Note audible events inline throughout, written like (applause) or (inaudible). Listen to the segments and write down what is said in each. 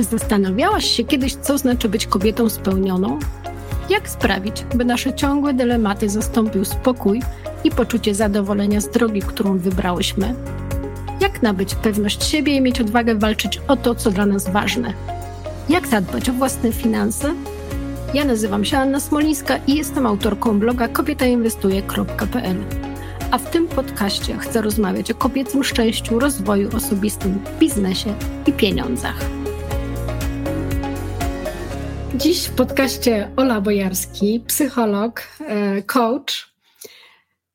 Czy zastanawiałaś się kiedyś, co znaczy być kobietą spełnioną? Jak sprawić, by nasze ciągłe dylematy zastąpił spokój i poczucie zadowolenia z drogi, którą wybrałyśmy? Jak nabyć pewność siebie i mieć odwagę walczyć o to, co dla nas ważne? Jak zadbać o własne finanse? Ja nazywam się Anna Smolińska i jestem autorką bloga kobietainwestuje.pl. A w tym podcaście chcę rozmawiać o kobiecym szczęściu, rozwoju osobistym, biznesie i pieniądzach. Dziś w podcaście Ola Bojarski, psycholog, e, coach.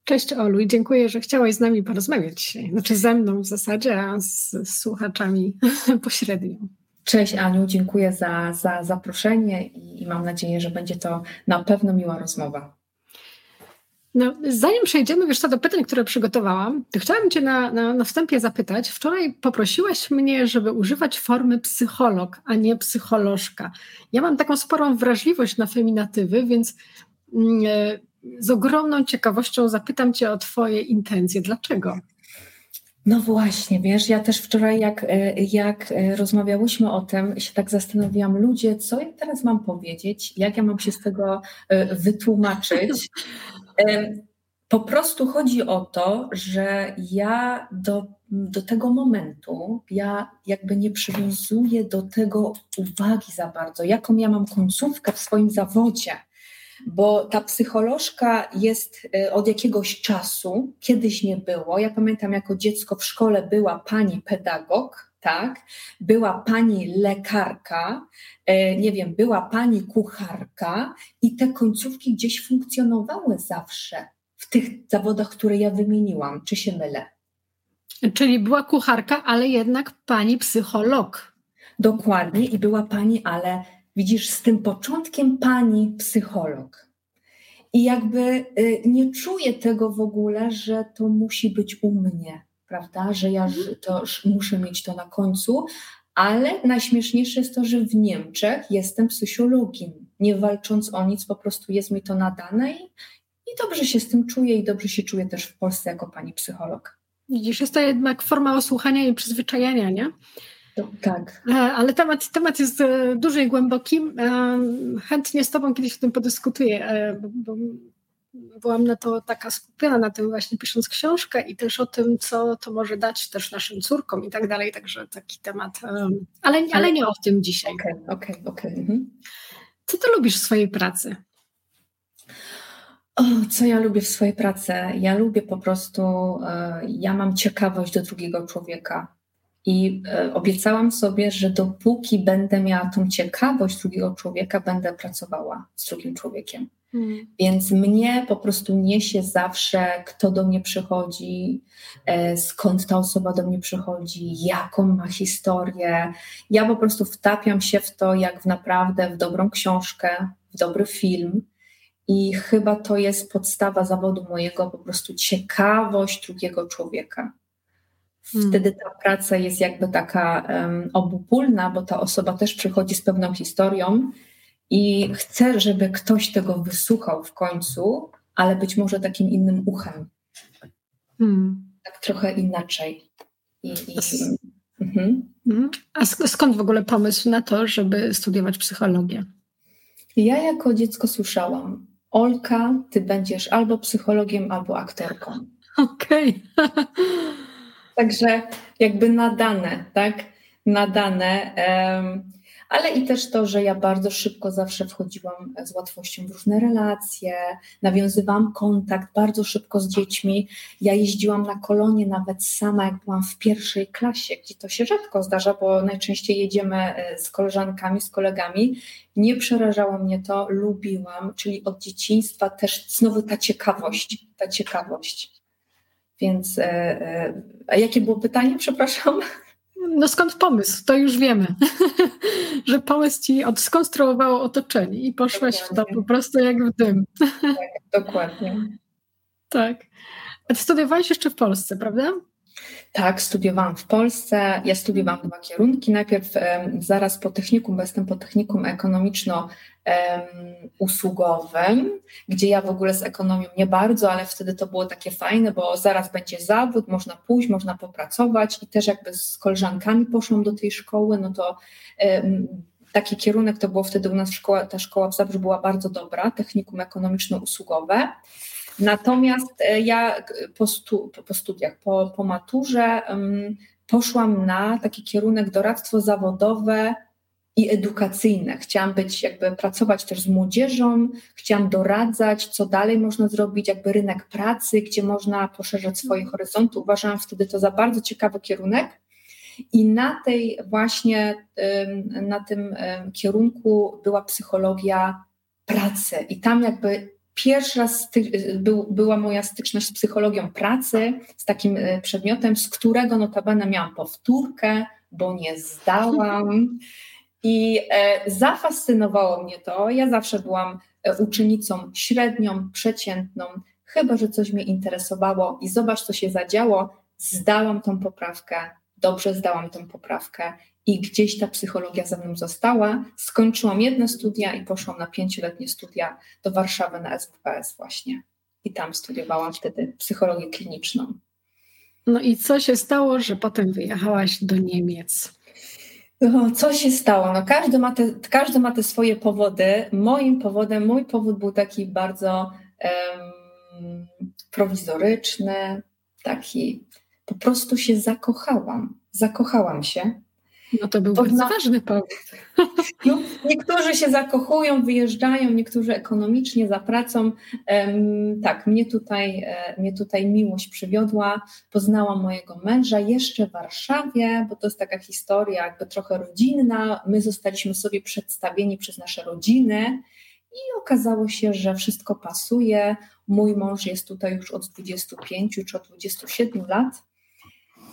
Cześć Olu i dziękuję, że chciałaś z nami porozmawiać dzisiaj. Znaczy ze mną w zasadzie, a z słuchaczami (laughs) pośrednio. Cześć Aniu, dziękuję za, za zaproszenie i, i mam nadzieję, że będzie to na pewno miła rozmowa. No, zanim przejdziemy wiesz co, do pytań, które przygotowałam, to chciałabym Cię na, na, na wstępie zapytać. Wczoraj poprosiłaś mnie, żeby używać formy psycholog, a nie psycholożka. Ja mam taką sporą wrażliwość na feminatywy, więc e, z ogromną ciekawością zapytam Cię o Twoje intencje. Dlaczego? No właśnie, wiesz, ja też wczoraj, jak, e, jak e, rozmawiałyśmy o tym, się tak zastanowiłam, ludzie, co ja teraz mam powiedzieć, jak ja mam się z tego wytłumaczyć. (laughs) Po prostu chodzi o to, że ja do, do tego momentu, ja jakby nie przywiązuję do tego uwagi za bardzo, jaką ja mam końcówkę w swoim zawodzie, bo ta psycholożka jest y, od jakiegoś czasu, kiedyś nie było. Ja pamiętam, jako dziecko w szkole była pani pedagog, tak, była pani lekarka, e, nie wiem, była pani kucharka i te końcówki gdzieś funkcjonowały zawsze w tych zawodach, które ja wymieniłam. Czy się mylę? Czyli była kucharka, ale jednak pani psycholog. Dokładnie i była pani, ale widzisz, z tym początkiem pani psycholog. I jakby y, nie czuję tego w ogóle, że to musi być u mnie prawda, że ja mhm. to muszę mieć to na końcu, ale najśmieszniejsze jest to, że w Niemczech jestem psychologiem. Nie walcząc o nic, po prostu jest mi to nadane i, i dobrze się z tym czuję i dobrze się czuję też w Polsce jako pani psycholog. Widzisz, jest to jednak forma osłuchania i przyzwyczajenia, nie? Tak. E, ale temat, temat jest e, duży i głęboki. E, chętnie z Tobą kiedyś o tym podyskutuję, bo byłam na to taka skupiona na tym właśnie pisząc książkę i też o tym, co to może dać też naszym córkom i tak dalej, także taki temat, ale, ale nie o tym dzisiaj. Okej, okay, okej, okay, okej. Okay. Mhm. Co ty lubisz w swojej pracy? O, co ja lubię w swojej pracy? Ja lubię po prostu, e, ja mam ciekawość do drugiego człowieka. I e, obiecałam sobie, że dopóki będę miała tą ciekawość drugiego człowieka, będę pracowała z drugim człowiekiem. Hmm. Więc mnie po prostu niesie zawsze, kto do mnie przychodzi, e, skąd ta osoba do mnie przychodzi, jaką ma historię. Ja po prostu wtapiam się w to, jak w naprawdę w dobrą książkę, w dobry film. I chyba to jest podstawa zawodu mojego, po prostu ciekawość drugiego człowieka. Hmm. Wtedy ta praca jest jakby taka um, obopólna, bo ta osoba też przychodzi z pewną historią i chcę, żeby ktoś tego wysłuchał w końcu, ale być może takim innym uchem. Hmm. Tak trochę inaczej. I, i, mhm. mhm. A skąd w ogóle pomysł na to, żeby studiować psychologię? Ja jako dziecko słyszałam, Olka, ty będziesz albo psychologiem, albo aktorką. Okej. Okay. Także jakby nadane, tak? Nadane. Um, ale i też to, że ja bardzo szybko zawsze wchodziłam z łatwością w różne relacje, nawiązywałam kontakt bardzo szybko z dziećmi. Ja jeździłam na kolonie nawet sama, jak byłam w pierwszej klasie, gdzie to się rzadko zdarza, bo najczęściej jedziemy e, z koleżankami, z kolegami. Nie przerażało mnie to, lubiłam, czyli od dzieciństwa też znowu ta ciekawość, ta ciekawość. Więc, e, e, a jakie było pytanie, przepraszam? No skąd pomysł? To już wiemy, (laughs) że pomysł ci od, skonstruowało otoczenie i poszłaś dokładnie. w to po prostu jak w dym. Tak, dokładnie. (laughs) tak. A ty studiowałeś jeszcze w Polsce, prawda? Tak, studiowałam w Polsce. Ja studiowałam dwa kierunki. Najpierw zaraz po technikum, bo jestem po technikum ekonomiczno-usługowym, gdzie ja w ogóle z ekonomią nie bardzo, ale wtedy to było takie fajne, bo zaraz będzie zawód, można pójść, można popracować i też jakby z koleżankami poszłam do tej szkoły, no to taki kierunek to było wtedy u nas szkoła, ta szkoła w Zabrzu była bardzo dobra, technikum ekonomiczno-usługowe. Natomiast e, ja po, stu, po studiach, po, po maturze poszłam na taki kierunek doradztwo zawodowe i edukacyjne. Chciałam być, jakby pracować też z młodzieżą, chciałam doradzać, co dalej można zrobić, jakby rynek pracy, gdzie można poszerzać swoje mhm. horyzonty. Uważałam wtedy to za bardzo ciekawy kierunek. I na tej właśnie, na tym kierunku była psychologia pracy. I tam jakby pierwszy raz był, była moja styczność z psychologią pracy, z takim e, przedmiotem, z którego notabene miałam powtórkę, bo nie zdałam. I e, zafascynowało mnie to. Ja zawsze byłam e, uczennicą średnią, przeciętną, chyba że coś mnie interesowało i zobacz, co się zadziało. Zdałam tą poprawkę, dobrze zdałam tą poprawkę i gdzieś ta psychologia ze mną została. Skończyłam jedne studia i poszłam na pięcioletnie studia do Warszawy na SWPS właśnie. I tam studiowałam wtedy psychologię kliniczną. No i co się stało, że potem wyjechałaś do Niemiec? No, co się stało? No, każdy, ma te, każdy ma te swoje powody. Moim powodem, mój powód był taki bardzo um, prowizoryczny, taki po prostu się zakochałam. Zakochałam się no to był bardzo ważny powód. No, niektórzy się zakochują, wyjeżdżają, niektórzy ekonomicznie za pracą. Um, tak, mnie tutaj, e, mnie tutaj miłość przywiodła. Poznałam mojego męża jeszcze w Warszawie, bo to jest taka historia jakby trochę rodzinna. My zostaliśmy sobie przedstawieni przez nasze rodziny i okazało się, że wszystko pasuje. Mój mąż jest tutaj już od 25 czy od 27 lat.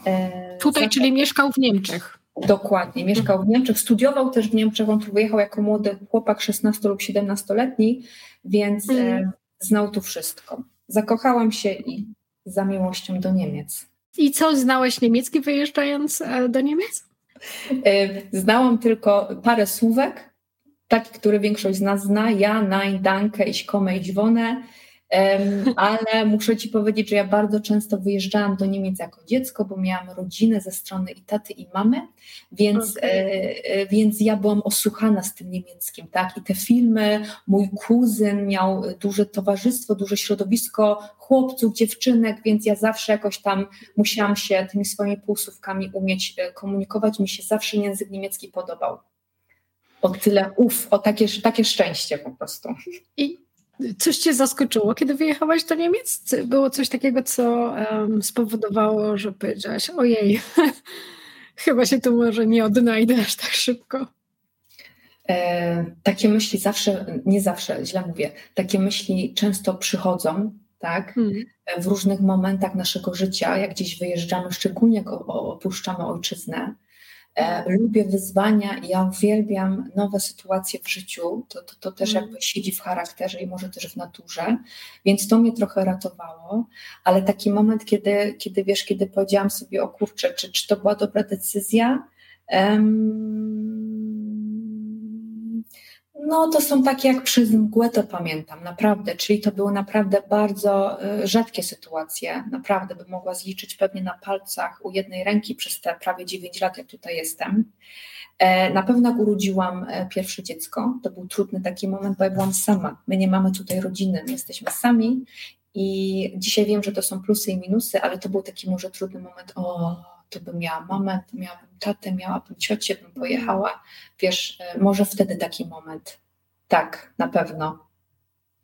E, tutaj, czyli mieszkał w Niemczech. Dokładnie. Mieszkał w Niemczech, studiował też w Niemczech. On tu wyjechał jako młody chłopak, 16 lub 17-letni, więc mm. znał tu wszystko. Zakochałam się i za miłością do Niemiec. I co, znałeś niemiecki wyjeżdżając e, do Niemiec? E, znałam tylko parę słówek, taki, który większość z nas zna. Ja, nein, danke, ich komme, ich wohne ale muszę Ci powiedzieć, że ja bardzo często wyjeżdżałam do Niemiec jako dziecko, bo miałam rodzinę ze strony i taty, i mamy, więc, okay. E, e, więc ja byłam osłuchana z tym niemieckim, tak? I te filmy, mój kuzyn miał duże towarzystwo, duże środowisko chłopców, dziewczynek, więc ja zawsze jakoś tam musiałam się tymi swoimi półsłówkami umieć e, komunikować. Mi się zawsze język niemiecki podobał. O tyle, uf, o takie, takie szczęście po prostu. I Coś cię zaskoczyło, kiedy wyjechałaś do Niemiec? Było coś takiego, co um, spowodowało, że powiedziałaś, ojej, (laughs) chyba się tu może nie odnajdę aż tak szybko. E, takie myśli zawsze, nie zawsze, źle mówię, takie myśli często przychodzą, tak? Hmm. W różnych momentach naszego życia, jak gdzieś wyjeżdżamy, szczególnie jak opuszczamy ojczyznę. E, lubię wyzwania i ja uwielbiam nowe sytuacje w życiu. To, to, to też mm. jakby siedzi w charakterze i może też w naturze, więc to mnie trochę ratowało. Ale taki moment, kiedy, kiedy wiesz, kiedy powiedziałam sobie, o kurczę, czy, czy to była dobra decyzja? Um, no, to są takie jak przez mgłę to pamiętam, naprawdę. Czyli to były naprawdę bardzo y, rzadkie sytuacje. Naprawdę bym mogła zliczyć pewnie na palcach u jednej ręki przez te prawie 9 lat, jak tutaj jestem. E, na pewno urodziłam e, pierwsze dziecko, to był trudny taki moment, bo ja byłam sama. My nie mamy tutaj rodziny, my jesteśmy sami i dzisiaj wiem, że to są plusy i minusy, ale to był taki może trudny moment. O, to bym miała mamę, to miałabym tatę, miałabym ciocię, bym pojechała. Wiesz, e, może wtedy taki moment. Tak, na pewno.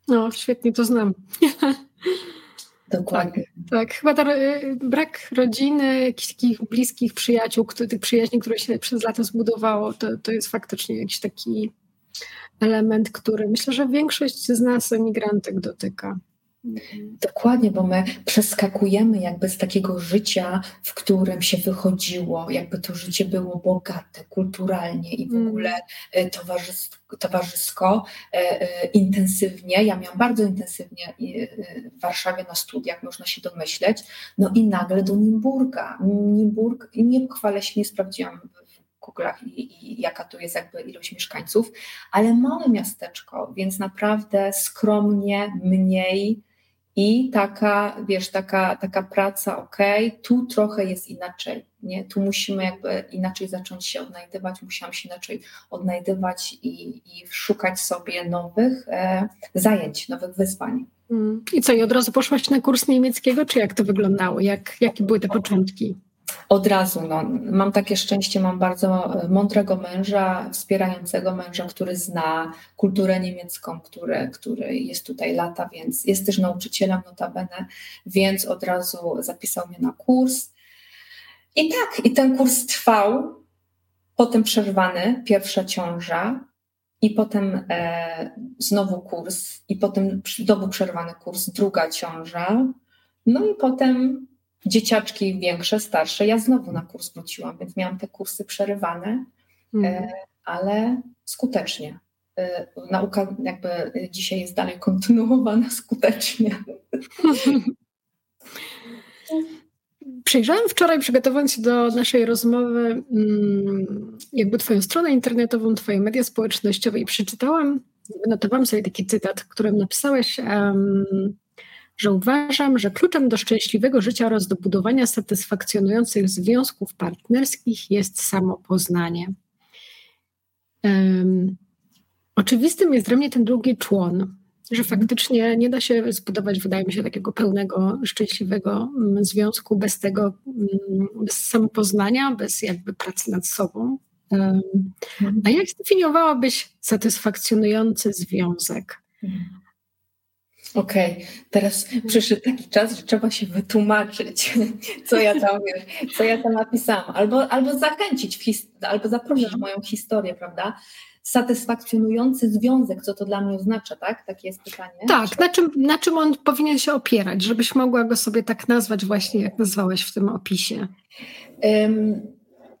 No, świetnie to znam. (laughs) Dokładnie. Tak, tak. chyba ta, e, brak rodziny, jakichś takich bliskich przyjaciół, tych przyjaźni, które się przez lata zbudowało, to, to jest faktycznie jakiś taki element, który myślę, że większość z nas emigrantek dotyka. Dokładnie, bo my przeskakujemy jakby z takiego życia, w którym się wychodziło, jakby to życie było bogate kulturalnie i w mm. ogóle e, towarzysko, towarzysko e, e, intensywnie. Ja miałam bardzo intensywnie w Warszawie na studiach, można się domyśleć. No i nagle do Nimburga. Nimburg, nie chwalę się, nie sprawdziłam Google'ach i, i jaka tu jest jakby ilość mieszkańców, ale małe miasteczko, więc naprawdę skromnie, mniej i taka, wiesz, taka, taka praca, ok, tu trochę jest inaczej, nie? Tu musimy jakby inaczej zacząć się odnajdywać, musiałam się inaczej odnajdywać i, i szukać sobie nowych e, zajęć, nowych wyzwań. Mm. I co, i od razu poszłaś na kurs niemieckiego, czy jak to wyglądało? Jak, jakie były te początki? Od razu, no, mam takie szczęście, mam bardzo mądrego męża, wspierającego męża, który zna kulturę niemiecką, który, który jest tutaj lata, więc jest też nauczycielem notabene, więc od razu zapisał mnie na kurs. I tak, i ten kurs trwał, potem przerwany, pierwsza ciąża, i potem e, znowu kurs, i potem znowu przerwany kurs, druga ciąża, no i potem dzieciaczki większe, starsze, ja znowu na kurs wróciłam, więc miałam te kursy przerywane, mm. ale skutecznie. E, nauka jakby dzisiaj jest dalej kontynuowana (laughs) skutecznie. Przejrzałam wczoraj, przygotowując się do naszej rozmowy, mm, jakby Twoją stronę internetową, Twoje media społecznościowe i przeczytałam, wynotowałam sobie taki cytat, którym napisałeś. Um, że uważam, że kluczem do szczęśliwego życia oraz do budowania satysfakcjonujących związków partnerskich jest samopoznanie. Um, oczywistym jest dla mnie ten drugi człon, że faktycznie nie da się zbudować, wydaje mi się, takiego pełnego, szczęśliwego mm, związku bez tego, mm, bez samopoznania, bez jakby pracy nad sobą. A jak zdefiniowałabyś satysfakcjonujący związek? Mhm. Okej, okay. teraz przyszedł taki czas, że trzeba się wytłumaczyć, (laughs) co ja tam, co ja tam napisałam, albo, albo zachęcić, albo zaprosić no. moją historię, prawda? Satysfakcjonujący związek, co to dla mnie oznacza, tak? Takie jest pytanie. Tak, na czym, na czym on powinien się opierać, żebyś mogła go sobie tak nazwać właśnie, jak nazwałeś w tym opisie?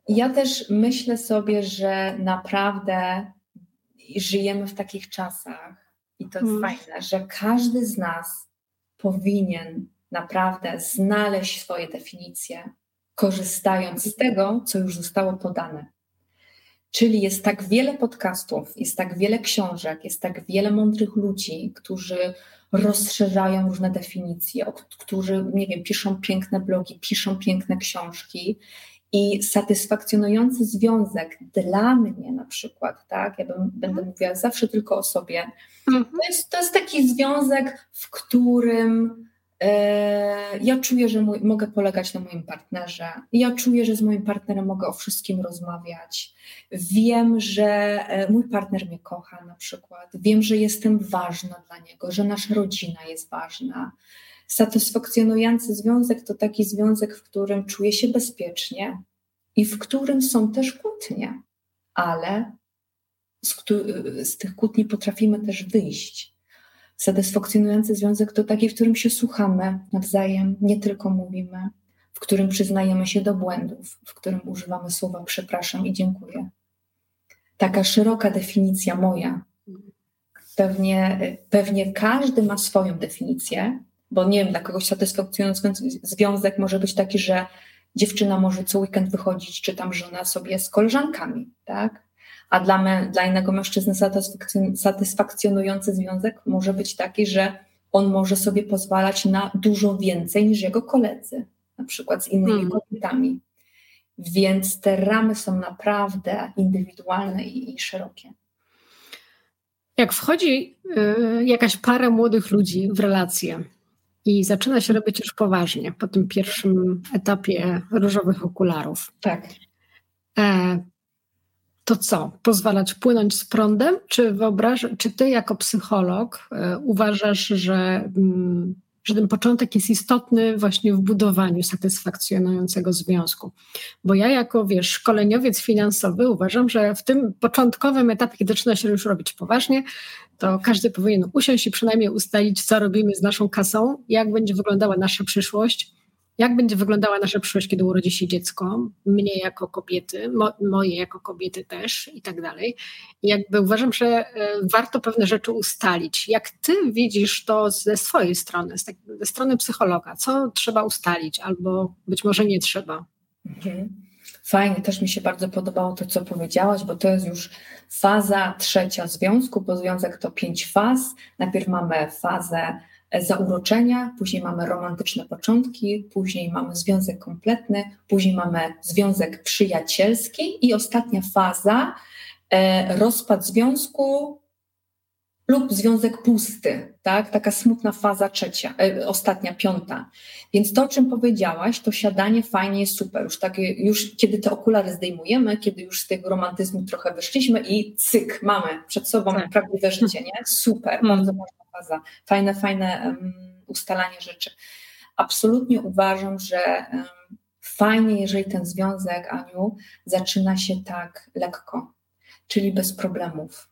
Ja też myślę sobie, że naprawdę żyjemy w takich czasach, i to jest hmm. fajne, że każdy z nas powinien naprawdę znaleźć swoje definicje, korzystając z tego, co już zostało podane. Czyli jest tak wiele podcastów, jest tak wiele książek, jest tak wiele mądrych ludzi, którzy rozszerzają różne definicje, którzy, nie wiem, piszą piękne blogi, piszą piękne książki i satysfakcjonujący związek dla mnie na przykład, tak, ja bym, będę mhm. mówiła zawsze tylko o sobie, mhm. to, jest, to jest taki związek, w którym e, ja czuję, że mój, mogę polegać na moim partnerze, ja czuję, że z moim partnerem mogę o wszystkim rozmawiać, wiem, że e, mój partner mnie kocha na przykład, wiem, że jestem ważna dla niego, że nasza rodzina jest ważna, Satysfakcjonujący związek to taki związek, w którym czuję się bezpiecznie i w którym są też kłótnie, ale z, z tych kłótni potrafimy też wyjść. Satysfakcjonujący związek to taki, w którym się słuchamy nawzajem, nie tylko mówimy, w którym przyznajemy się do błędów, w którym używamy słowa przepraszam i dziękuję. Taka szeroka definicja moja. Pewnie, pewnie każdy ma swoją definicję, bo nie wiem, dla kogoś satysfakcjonujący związek może być taki, że dziewczyna może co weekend wychodzić, czy tam żona sobie z koleżankami, tak? A dla, me, dla innego mężczyzny satysfakcjonujący związek może być taki, że on może sobie pozwalać na dużo więcej niż jego koledzy, na przykład z innymi hmm. kobietami. Więc te ramy są naprawdę indywidualne i, i szerokie. Jak wchodzi y, jakaś para młodych ludzi w relacje, i zaczyna się robić już poważnie po tym pierwszym etapie różowych okularów. Tak. E, to co? Pozwalać płynąć z prądem? Czy, wyobraż, czy ty jako psycholog e, uważasz, że mm, że ten początek jest istotny właśnie w budowaniu satysfakcjonującego związku. Bo ja jako, wiesz, szkoleniowiec finansowy uważam, że w tym początkowym etapie, kiedy zaczyna się już robić poważnie, to każdy powinien usiąść i przynajmniej ustalić, co robimy z naszą kasą, jak będzie wyglądała nasza przyszłość, jak będzie wyglądała nasza przyszłość, kiedy urodzi się dziecko, mnie jako kobiety, mo, moje jako kobiety też i tak dalej. Jakby uważam, że e, warto pewne rzeczy ustalić. Jak ty widzisz to ze swojej strony, z tak, ze strony psychologa, co trzeba ustalić albo być może nie trzeba? Mhm. Fajnie, też mi się bardzo podobało to, co powiedziałaś, bo to jest już faza trzecia związku, bo związek to pięć faz. Najpierw mamy fazę zauroczenia, później mamy romantyczne początki, później mamy związek kompletny, później mamy związek przyjacielski i ostatnia faza e, rozpad związku lub związek pusty, tak? Taka smutna faza trzecia, e, ostatnia, piąta. Więc to, o czym powiedziałaś, to siadanie fajnie jest super. Już, takie, już kiedy te okulary zdejmujemy, kiedy już z tego romantyzmu trochę wyszliśmy i cyk, mamy przed sobą tak. prawdziwe życie, nie? Super, hmm. bardzo ważna faza. Fajne, fajne ustalanie rzeczy. Absolutnie uważam, że fajnie, jeżeli ten związek, Aniu, zaczyna się tak lekko, czyli bez problemów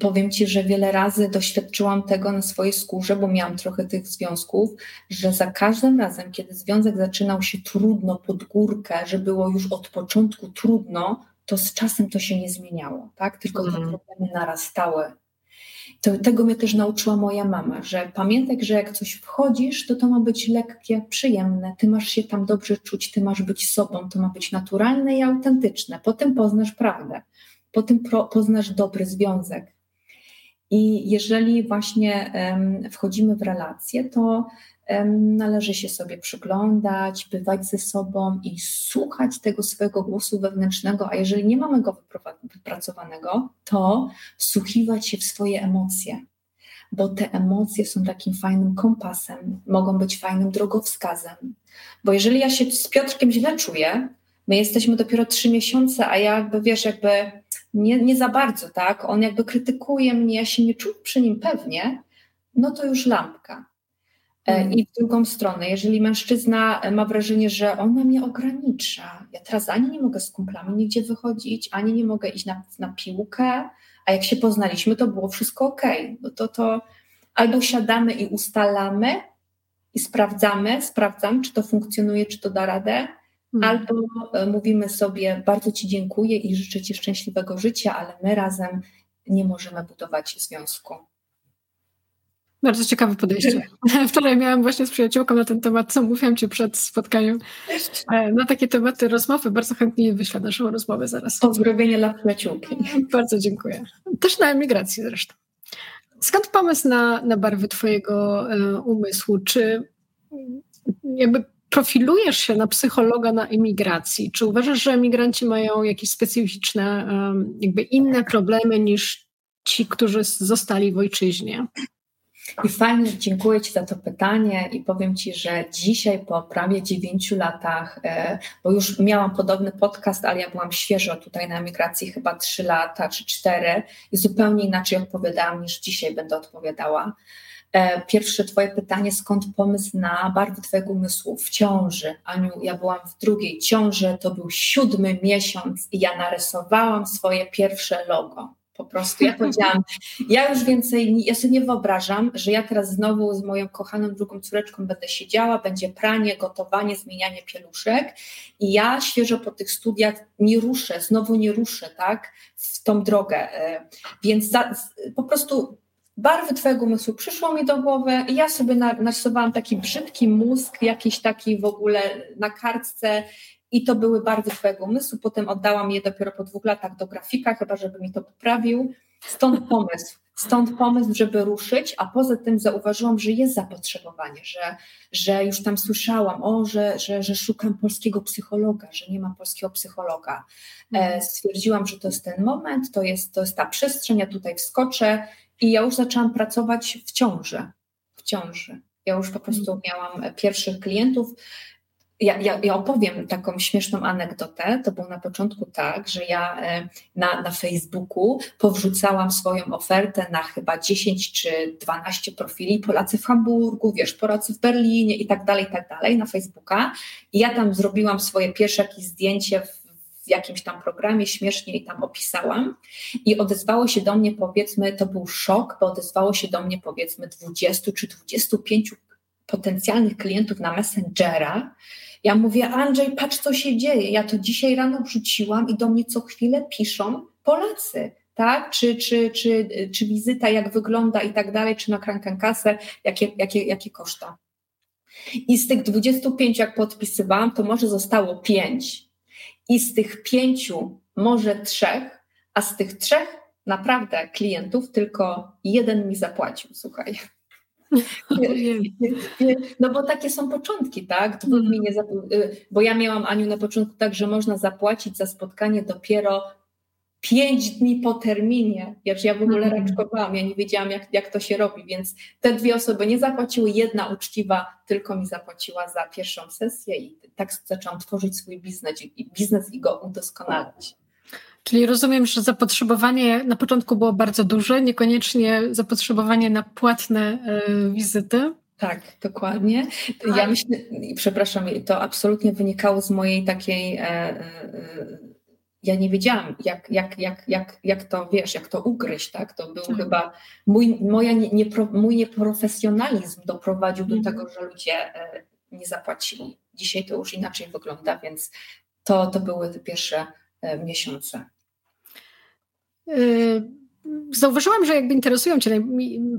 Powiem Ci, że wiele razy doświadczyłam tego na swojej skórze, bo miałam trochę tych związków, że za każdym razem, kiedy związek zaczynał się trudno pod górkę, że było już od początku trudno, to z czasem to się nie zmieniało, tak? Tylko te mhm. problemy narastały. To, tego mnie też nauczyła moja mama, że pamiętaj, że jak coś wchodzisz, to to ma być lekkie, przyjemne, ty masz się tam dobrze czuć, ty masz być sobą, to ma być naturalne i autentyczne. Potem poznasz prawdę potem poznasz dobry związek. I jeżeli właśnie wchodzimy w relacje, to należy się sobie przyglądać, bywać ze sobą i słuchać tego swojego głosu wewnętrznego, a jeżeli nie mamy go wypracowanego, to wsłuchiwać się w swoje emocje, bo te emocje są takim fajnym kompasem, mogą być fajnym drogowskazem. Bo jeżeli ja się z Piotrkiem źle czuję, my jesteśmy dopiero trzy miesiące, a ja jakby wiesz, jakby nie, nie za bardzo, tak? On jakby krytykuje mnie, ja się nie czuję przy nim pewnie, no to już lampka. Mm. I w drugą stronę, jeżeli mężczyzna ma wrażenie, że ona mnie ogranicza, ja teraz ani nie mogę z kumplami nigdzie wychodzić, ani nie mogę iść na, na piłkę, a jak się poznaliśmy, to było wszystko ok. No to, to albo siadamy i ustalamy i sprawdzamy, sprawdzam, czy to funkcjonuje, czy to da radę, Hmm. Albo e, mówimy sobie, bardzo Ci dziękuję i życzę Ci szczęśliwego życia, ale my razem nie możemy budować związku. Bardzo ciekawe podejście. (laughs) Wczoraj miałam właśnie z przyjaciółką na ten temat, co mówiłam Ci przed spotkaniem. E, na takie tematy rozmowy bardzo chętnie wyślę naszą rozmowę zaraz. Pozdrowienie dla przyjaciółki. Bardzo dziękuję. Też na emigracji zresztą. Skąd pomysł na, na barwy Twojego e, umysłu? Czy jakby profilujesz się na psychologa na emigracji. Czy uważasz, że emigranci mają jakieś specyficzne, jakby inne problemy niż ci, którzy zostali w ojczyźnie? I fajnie, dziękuję Ci za to pytanie i powiem Ci, że dzisiaj po prawie dziewięciu latach, e, bo już miałam podobny podcast, ale ja byłam świeżo tutaj na emigracji chyba trzy lata czy cztery i zupełnie inaczej odpowiadałam niż dzisiaj będę odpowiadała. E, pierwsze Twoje pytanie, skąd pomysł na barwy Twojego umysłu w ciąży? Aniu, ja byłam w drugiej ciąży, to był siódmy miesiąc i ja narysowałam swoje pierwsze logo. Po prostu ja powiedziałam, ja już więcej, ja sobie nie wyobrażam, że ja teraz znowu z moją kochaną drugą córeczką będę siedziała, będzie pranie, gotowanie, zmienianie pieluszek i ja świeżo po tych studiach nie ruszę, znowu nie ruszę, tak, w tą drogę. E, więc za, po prostu barwy Twojego umysłu przyszło mi do głowy i ja sobie narysowałam taki brzydki mózg, jakiś taki w ogóle na kartce i to były barwy Twojego umysłu. Potem oddałam je dopiero po dwóch latach do grafika, chyba żeby mi to poprawił. Stąd pomysł. Stąd pomysł, żeby ruszyć, a poza tym zauważyłam, że jest zapotrzebowanie, że, że już tam słyszałam, o, że, że, że szukam polskiego psychologa, że nie ma polskiego psychologa. E, mhm. stwierdziłam, że to jest ten moment, to jest, to jest ta przestrzeń, ja tutaj wskoczę i ja już zaczęłam pracować w ciąży. W ciąży. Ja już po prostu mhm. miałam pierwszych klientów. Ja, ja, ja, opowiem taką śmieszną anegdotę. To było na początku tak, że ja e, na, na Facebooku powrzucałam swoją ofertę na chyba 10 czy 12 profili Polacy w Hamburgu, wiesz, Polacy w Berlinie i tak dalej, i tak dalej na Facebooka. I ja tam zrobiłam swoje pierwsze jakieś zdjęcie w, w jakimś tam programie, śmiesznie i tam opisałam. I odezwało się do mnie powiedzmy, to był szok, bo odezwało się do mnie powiedzmy 20 czy 25 potencjalnych klientów na Messengera. Ja mówię, Andrzej, patrz co się dzieje. Ja to dzisiaj rano wrzuciłam i do mnie co chwilę piszą Polacy, tak? Czy, czy, czy, czy wizyta, jak wygląda i tak dalej, czy na krankenkasę, jakie, jakie, jakie koszta. I z tych 25, jak podpisywałam, to może zostało 5. I z tych pięciu, może trzech, a z tych trzech naprawdę klientów tylko jeden mi zapłacił, słuchaj. (laughs) No bo takie są początki, tak? Mm. Bo ja miałam Aniu na początku tak, że można zapłacić za spotkanie dopiero pięć dni po terminie. Ja, ja w ogóle mm. raczkowałam, ja nie wiedziałam, jak, jak to się robi, więc te dwie osoby nie zapłaciły, jedna uczciwa tylko mi zapłaciła za pierwszą sesję i tak zaczęłam tworzyć swój biznes, biznes i go udoskonalać. Czyli rozumiem, że zapotrzebowanie na początku było bardzo duże, niekoniecznie zapotrzebowanie na płatne y, wizyty. Tak, dokładnie. Ja myślę, przepraszam, to absolutnie wynikało z mojej takiej. E, e, ja nie wiedziałam, jak, jak, jak, jak, jak to wiesz, jak to ugryźć, tak? To był tak. chyba mój, moja nie, nie, mój nieprofesjonalizm doprowadził do mhm. tego, że ludzie e, nie zapłacili. Dzisiaj to już inaczej wygląda, więc to, to były te pierwsze miesiące. Y, zauważyłam, że jakby interesują Cię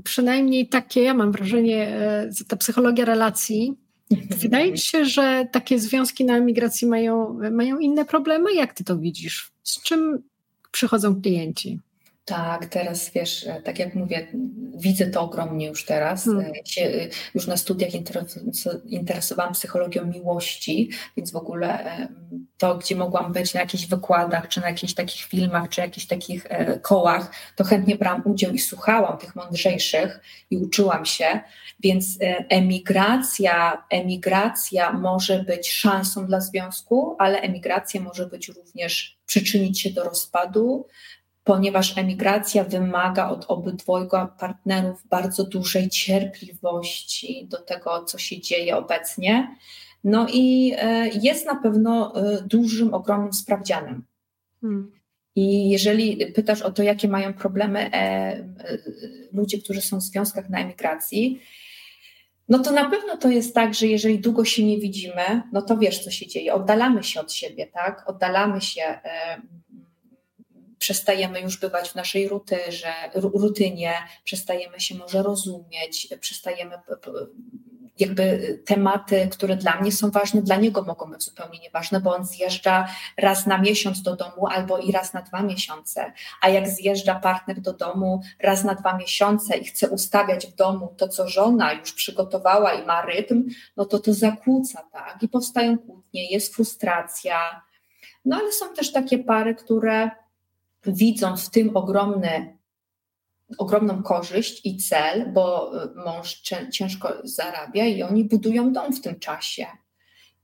przynajmniej takie, ja mam wrażenie, e, ta psychologia relacji. Mhm. Wydaje mi się, że takie związki na emigracji mają, mają inne problemy. Jak Ty to widzisz? Z czym przychodzą klienci? Tak, teraz wiesz, e, tak jak mówię, widzę to ogromnie już teraz. Hmm. E, się, e, już na studiach interesowałam psychologią miłości, więc w ogóle to, gdzie mogłam być na jakichś wykładach, czy na jakichś takich filmach, czy jakichś takich kołach, to chętnie brałam udział i słuchałam tych mądrzejszych i uczyłam się. Więc emigracja, emigracja może być szansą dla związku, ale emigracja może być również przyczynić się do rozpadu ponieważ emigracja wymaga od obydwojga partnerów bardzo dużej cierpliwości do tego, co się dzieje obecnie. No i e, jest na pewno e, dużym, ogromnym sprawdzianem. Hmm. I jeżeli pytasz o to, jakie mają problemy e, ludzie, którzy są w związkach na emigracji, no to na pewno to jest tak, że jeżeli długo się nie widzimy, no to wiesz, co się dzieje. Oddalamy się od siebie, tak? Oddalamy się przestajemy już bywać w naszej rutyrze, rutynie, przestajemy się może rozumieć, przestajemy jakby tematy, które dla mnie są ważne, dla niego mogą być zupełnie nieważne, bo on zjeżdża raz na miesiąc do domu albo i raz na dwa miesiące. A jak zjeżdża partner do domu raz na dwa miesiące i chce ustawiać w domu to, co żona już przygotowała i ma rytm, no to to zakłóca, tak? I powstają kłótnie, jest frustracja. No ale są też takie pary, które widzą w tym ogromny, ogromną korzyść i cel, bo y, mąż ciężko zarabia i oni budują dom w tym czasie.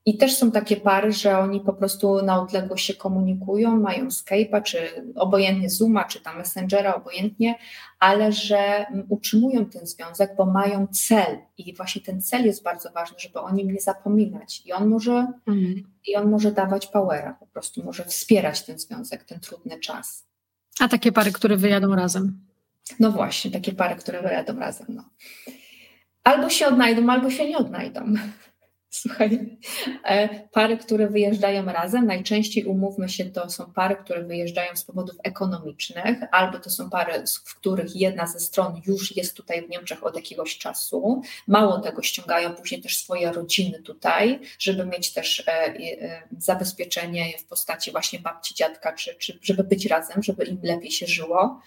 I też są takie pary, że oni po prostu na odległość się komunikują, mają Skype'a, czy obojętnie Zooma, czy tam Messengera, obojętnie, ale że utrzymują ten związek, bo mają cel. I właśnie ten cel jest bardzo ważny, żeby o nim nie zapominać. I on może, mhm. i on może dawać powera, po prostu może wspierać ten związek, ten trudny czas. A takie pary, które wyjadą razem? No właśnie, takie pary, które wyjadą razem. No. Albo się odnajdą, albo się nie odnajdą. Słuchaj, e, pary, które wyjeżdżają razem, najczęściej umówmy się, to są pary, które wyjeżdżają z powodów ekonomicznych, albo to są pary, w których jedna ze stron już jest tutaj w Niemczech od jakiegoś czasu. Mało tego, ściągają później też swoje rodziny tutaj, żeby mieć też e, e, zabezpieczenie w postaci właśnie babci, dziadka, czy, czy żeby być razem, żeby im lepiej się żyło.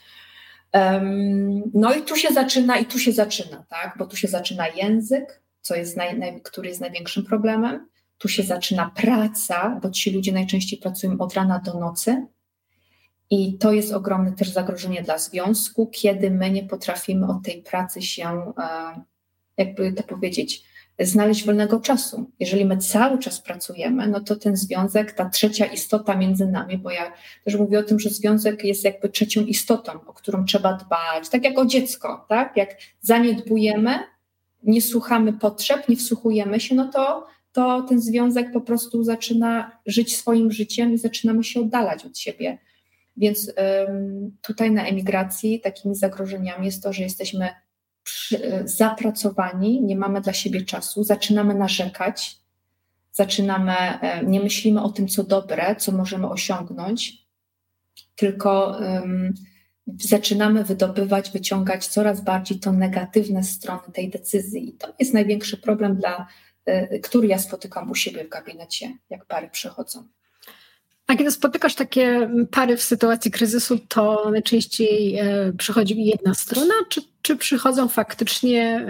No i tu się zaczyna, i tu się zaczyna, tak? Bo tu się zaczyna język, co jest naj, naj, który jest największym problemem. Tu się zaczyna praca, bo ci ludzie najczęściej pracują od rana do nocy. I to jest ogromne też zagrożenie dla związku, kiedy my nie potrafimy od tej pracy się, e, jakby to powiedzieć, znaleźć wolnego czasu. Jeżeli my cały czas pracujemy, no to ten związek, ta trzecia istota między nami, bo ja też mówię o tym, że związek jest jakby trzecią istotą, o którą trzeba dbać, tak jak o dziecko, tak? Jak zaniedbujemy, nie słuchamy potrzeb, nie wsłuchujemy się, no to, to ten związek po prostu zaczyna żyć swoim życiem i zaczynamy się oddalać od siebie. Więc ym, tutaj na emigracji takimi zagrożeniami jest to, że jesteśmy przy, zapracowani, nie mamy dla siebie czasu, zaczynamy narzekać, zaczynamy, e, nie myślimy o tym, co dobre, co możemy osiągnąć, tylko um, zaczynamy wydobywać, wyciągać coraz bardziej to negatywne strony tej decyzji. I to jest największy problem, dla, e, który ja spotykam u siebie w gabinecie, jak pary przychodzą. A kiedy spotykasz takie pary w sytuacji kryzysu, to najczęściej e, przychodzi jedna strona, czy, czy przychodzą faktycznie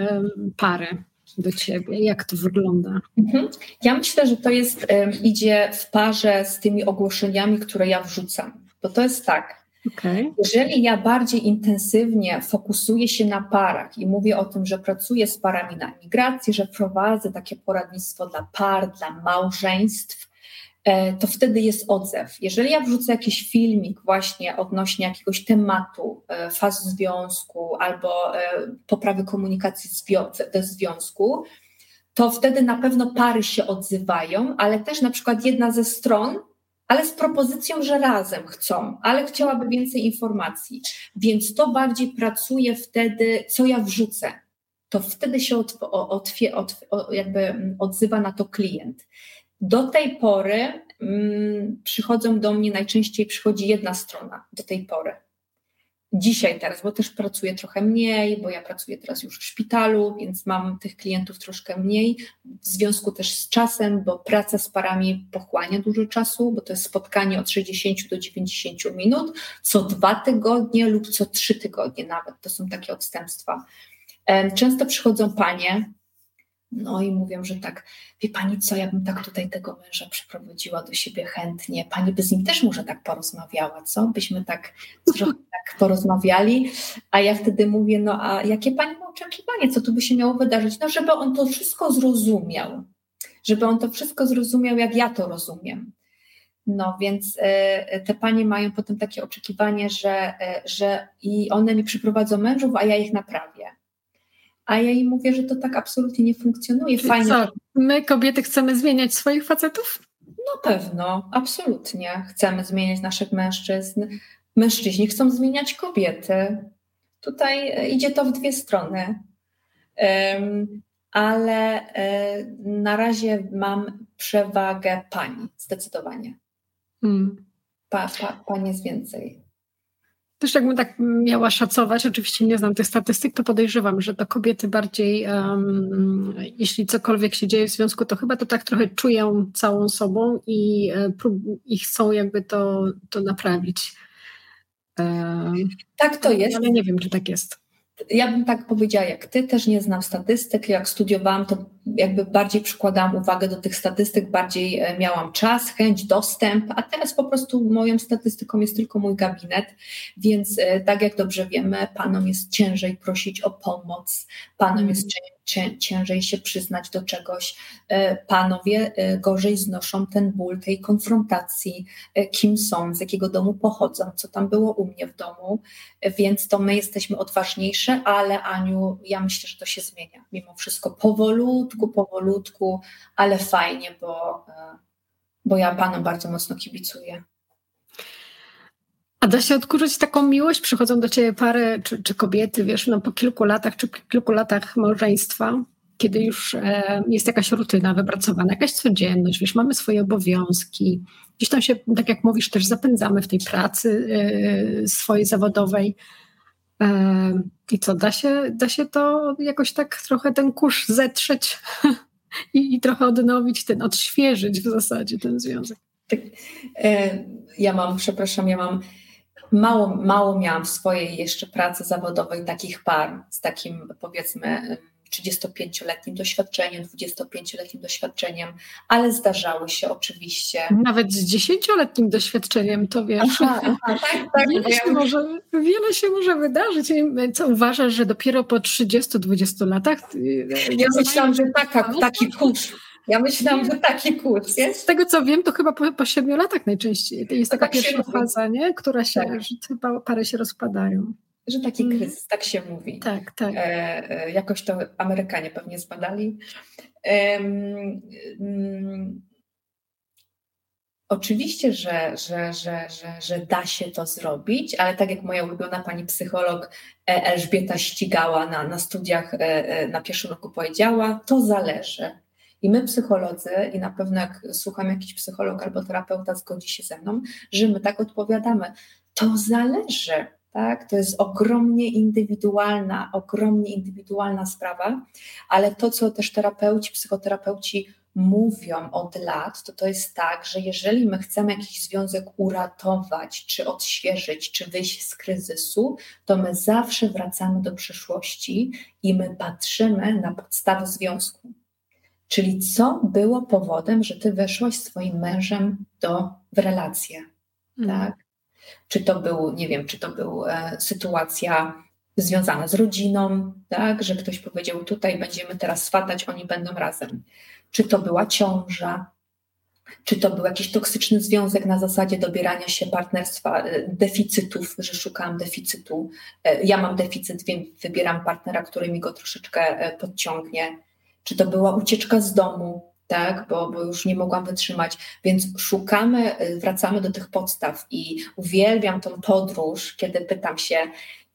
pary do ciebie? Jak to wygląda? Mhm. Ja myślę, że to jest, idzie w parze z tymi ogłoszeniami, które ja wrzucam. Bo to jest tak, Okay. Jeżeli ja bardziej intensywnie fokusuję się na parach i mówię o tym, że pracuję z parami na emigracji, że prowadzę takie poradnictwo dla par, dla małżeństw, e, to wtedy jest odzew. Jeżeli ja wrzucę jakiś filmik właśnie odnośnie jakiegoś tematu, e, faz związku albo e, poprawy komunikacji we związku, to wtedy na pewno pary się odzywają, ale też na przykład jedna ze stron ale z propozycją, że razem chcą, ale chciałaby więcej informacji. Więc to bardziej pracuje wtedy, co ja wrzucę. To wtedy się od, od, od, jakby odzywa na to klient. Do tej pory mm, przychodzą do mnie, najczęściej przychodzi jedna strona do tej pory dzisiaj teraz, bo też pracuję trochę mniej, bo ja pracuję teraz już w szpitalu, więc mam tych klientów troszkę mniej, w związku też z czasem, bo praca z parami pochłania dużo czasu, bo to jest spotkanie od 60 do 90 minut, co dwa tygodnie lub co trzy tygodnie nawet, to są takie odstępstwa. Często przychodzą panie, no i mówią, że tak, wie pani co, ja bym tak tutaj tego męża przyprowadziła do siebie chętnie. Pani by z nim też może tak porozmawiała, co? Byśmy tak (laughs) trochę tak porozmawiali. A ja wtedy mówię, no a jakie pani ma oczekiwanie, co tu by się miało wydarzyć? No, żeby on to wszystko zrozumiał. Żeby on to wszystko zrozumiał, jak ja to rozumiem. No więc e, te panie mają potem takie oczekiwanie, że, e, że i one mi przyprowadzą mężów, a ja ich naprawię a ja im mówię, że to tak absolutnie nie funkcjonuje. Fajnie. Co, my kobiety chcemy zmieniać swoich facetów? No pewno, absolutnie. Chcemy zmieniać naszych mężczyzn. Mężczyźni chcą zmieniać kobiety. Tutaj e, idzie to w dwie strony. Um, ale e, na razie mam przewagę pani, zdecydowanie. Hmm. Pa, pa, pani jest więcej. Też jakbym tak miała szacować, oczywiście nie znam tych statystyk, to podejrzewam, że to kobiety bardziej, um, jeśli cokolwiek się dzieje w związku, to chyba to tak trochę czują całą sobą i, e, i chcą jakby to, to naprawić. Um, tak to jest. Ale nie wiem, czy tak jest ja bym tak powiedziała jak ty, też nie znam statystyk. Jak studiowałam, to jakby bardziej przykładałam uwagę do tych statystyk, bardziej e, miałam czas, chęć, dostęp, a teraz po prostu moją statystyką jest tylko mój gabinet, więc e, tak jak dobrze wiemy, panom jest ciężej prosić o pomoc, panom jest ciężej ciężej się przyznać do czegoś. E, panowie e, gorzej znoszą ten ból tej konfrontacji, e, kim są, z jakiego domu pochodzą, co tam było u mnie w domu, więc to my jesteśmy odważniejsze, ale Aniu, ja myślę, że to się zmienia. Mimo wszystko powolutku, powolutku, ale fajnie, bo, bo ja panom bardzo mocno kibicuję. A da się odkurzyć taką miłość? Przychodzą do ciebie pary czy, czy kobiety, wiesz, no po kilku latach czy kilku latach małżeństwa, kiedy już e, jest jakaś rutyna wypracowana, jakaś codzienność, wiesz, mamy swoje obowiązki, gdzieś tam się, tak jak mówisz, też zapędzamy w tej pracy e, swojej zawodowej. E, I co, da się, da się to jakoś tak trochę ten kurz zetrzeć (laughs) i, i trochę odnowić, ten, odświeżyć w zasadzie ten związek? Tak, e, ja mam, przepraszam, ja mam mało, mało miałam w swojej jeszcze pracy zawodowej takich par z takim powiedzmy 35-letnim doświadczeniem, 25-letnim doświadczeniem, ale zdarzały się oczywiście. Nawet z 10-letnim doświadczeniem, to wiesz. Aha, aha, tak, tak, (laughs) wiele, się może, wiele się może wydarzyć. Co uważasz, że dopiero po 30-20 latach. Ja myślałam, że taka, taki kurs ja myślałam, że taki kurs jest. Z tego co wiem, to chyba po, po siedmiu latach najczęściej. To jest taka tak pierwsza faza, nie? która się, tak. że pary się rozpadają. Że taki mm. kryzys, tak się mówi. Tak, tak. E, e, jakoś to Amerykanie pewnie zbadali. E, Oczywiście, że, że, że, że, że da się to zrobić, ale tak jak moja ulubiona pani psycholog e, Elżbieta Ścigała na, na studiach e, na pierwszym roku powiedziała, to zależy. I my, psycholodzy, i na pewno jak słucham jakiś psycholog albo terapeuta, zgodzi się ze mną, że my tak odpowiadamy. To zależy, tak? To jest ogromnie indywidualna, ogromnie indywidualna sprawa, ale to, co też terapeuci, psychoterapeuci mówią od lat, to to jest tak, że jeżeli my chcemy jakiś związek uratować, czy odświeżyć, czy wyjść z kryzysu, to my zawsze wracamy do przeszłości i my patrzymy na podstawę związku. Czyli co było powodem, że ty weszłaś swoim mężem do, w relację, mm. tak? Czy to był, nie wiem, czy to był e, sytuacja związana z rodziną, tak? Że ktoś powiedział, tutaj będziemy teraz swatać, oni będą razem. Czy to była ciąża, czy to był jakiś toksyczny związek na zasadzie dobierania się partnerstwa, e, deficytów, że szukałam deficytu. E, ja mam deficyt, więc wybieram partnera, który mi go troszeczkę e, podciągnie czy to była ucieczka z domu, tak, bo, bo już nie mogłam wytrzymać. Więc szukamy, y, wracamy do tych podstaw i uwielbiam tą podróż, kiedy pytam się,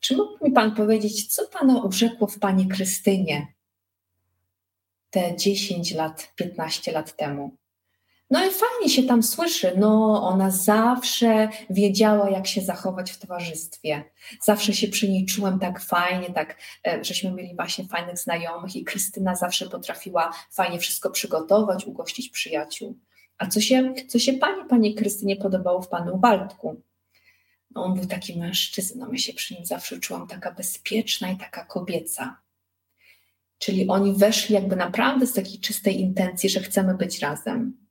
czy mógłby mi Pan powiedzieć, co Pana urzekło w Pani Krystynie te 10 lat, 15 lat temu? No i fajnie się tam słyszy, no ona zawsze wiedziała, jak się zachować w towarzystwie. Zawsze się przy niej czułem tak fajnie, tak, e, żeśmy mieli właśnie fajnych znajomych i Krystyna zawsze potrafiła fajnie wszystko przygotować, ugościć przyjaciół. A co się, co się pani, pani Krystynie podobało w panu Waldku? No on był taki mężczyzną, ja się przy nim zawsze czułam taka bezpieczna i taka kobieca. Czyli oni weszli jakby naprawdę z takiej czystej intencji, że chcemy być razem.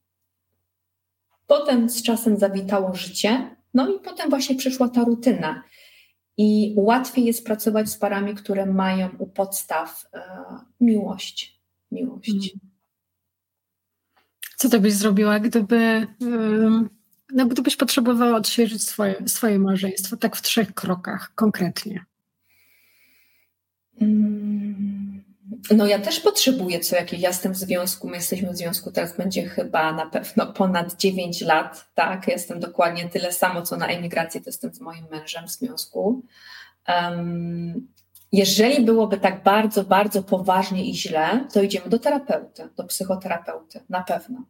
Potem z czasem zawitało życie, no i potem właśnie przyszła ta rutyna. I łatwiej jest pracować z parami, które mają u podstaw e, miłość. Miłość. Hmm. Co ty byś zrobiła, gdyby, no, gdybyś potrzebowała odświeżyć swoje, swoje małżeństwo, tak w trzech krokach konkretnie? Hmm. No ja też potrzebuję co jakiś, ja jestem w związku, my jesteśmy w związku, teraz będzie chyba na pewno ponad 9 lat, tak, jestem dokładnie tyle samo, co na emigracji, to jestem z moim mężem w związku. Um, jeżeli byłoby tak bardzo, bardzo poważnie i źle, to idziemy do terapeuty, do psychoterapeuty, na pewno.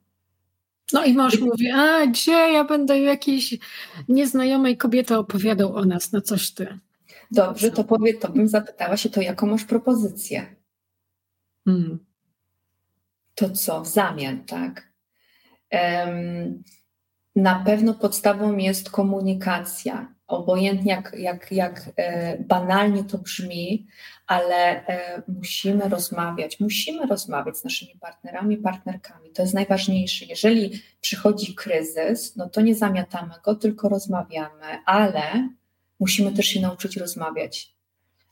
No i mąż mówi, a gdzie ja będę jakiejś nieznajomej kobiety opowiadał o nas, no coś ty. Dobrze, to powie, to bym zapytała się, to jaką masz propozycję? Hmm. To co w zamian, tak? Um, na pewno podstawą jest komunikacja. Obojętnie jak, jak, jak e, banalnie to brzmi, ale e, musimy rozmawiać, musimy rozmawiać z naszymi partnerami, partnerkami. To jest najważniejsze. Jeżeli przychodzi kryzys, no to nie zamiatamy go, tylko rozmawiamy, ale musimy też się nauczyć rozmawiać.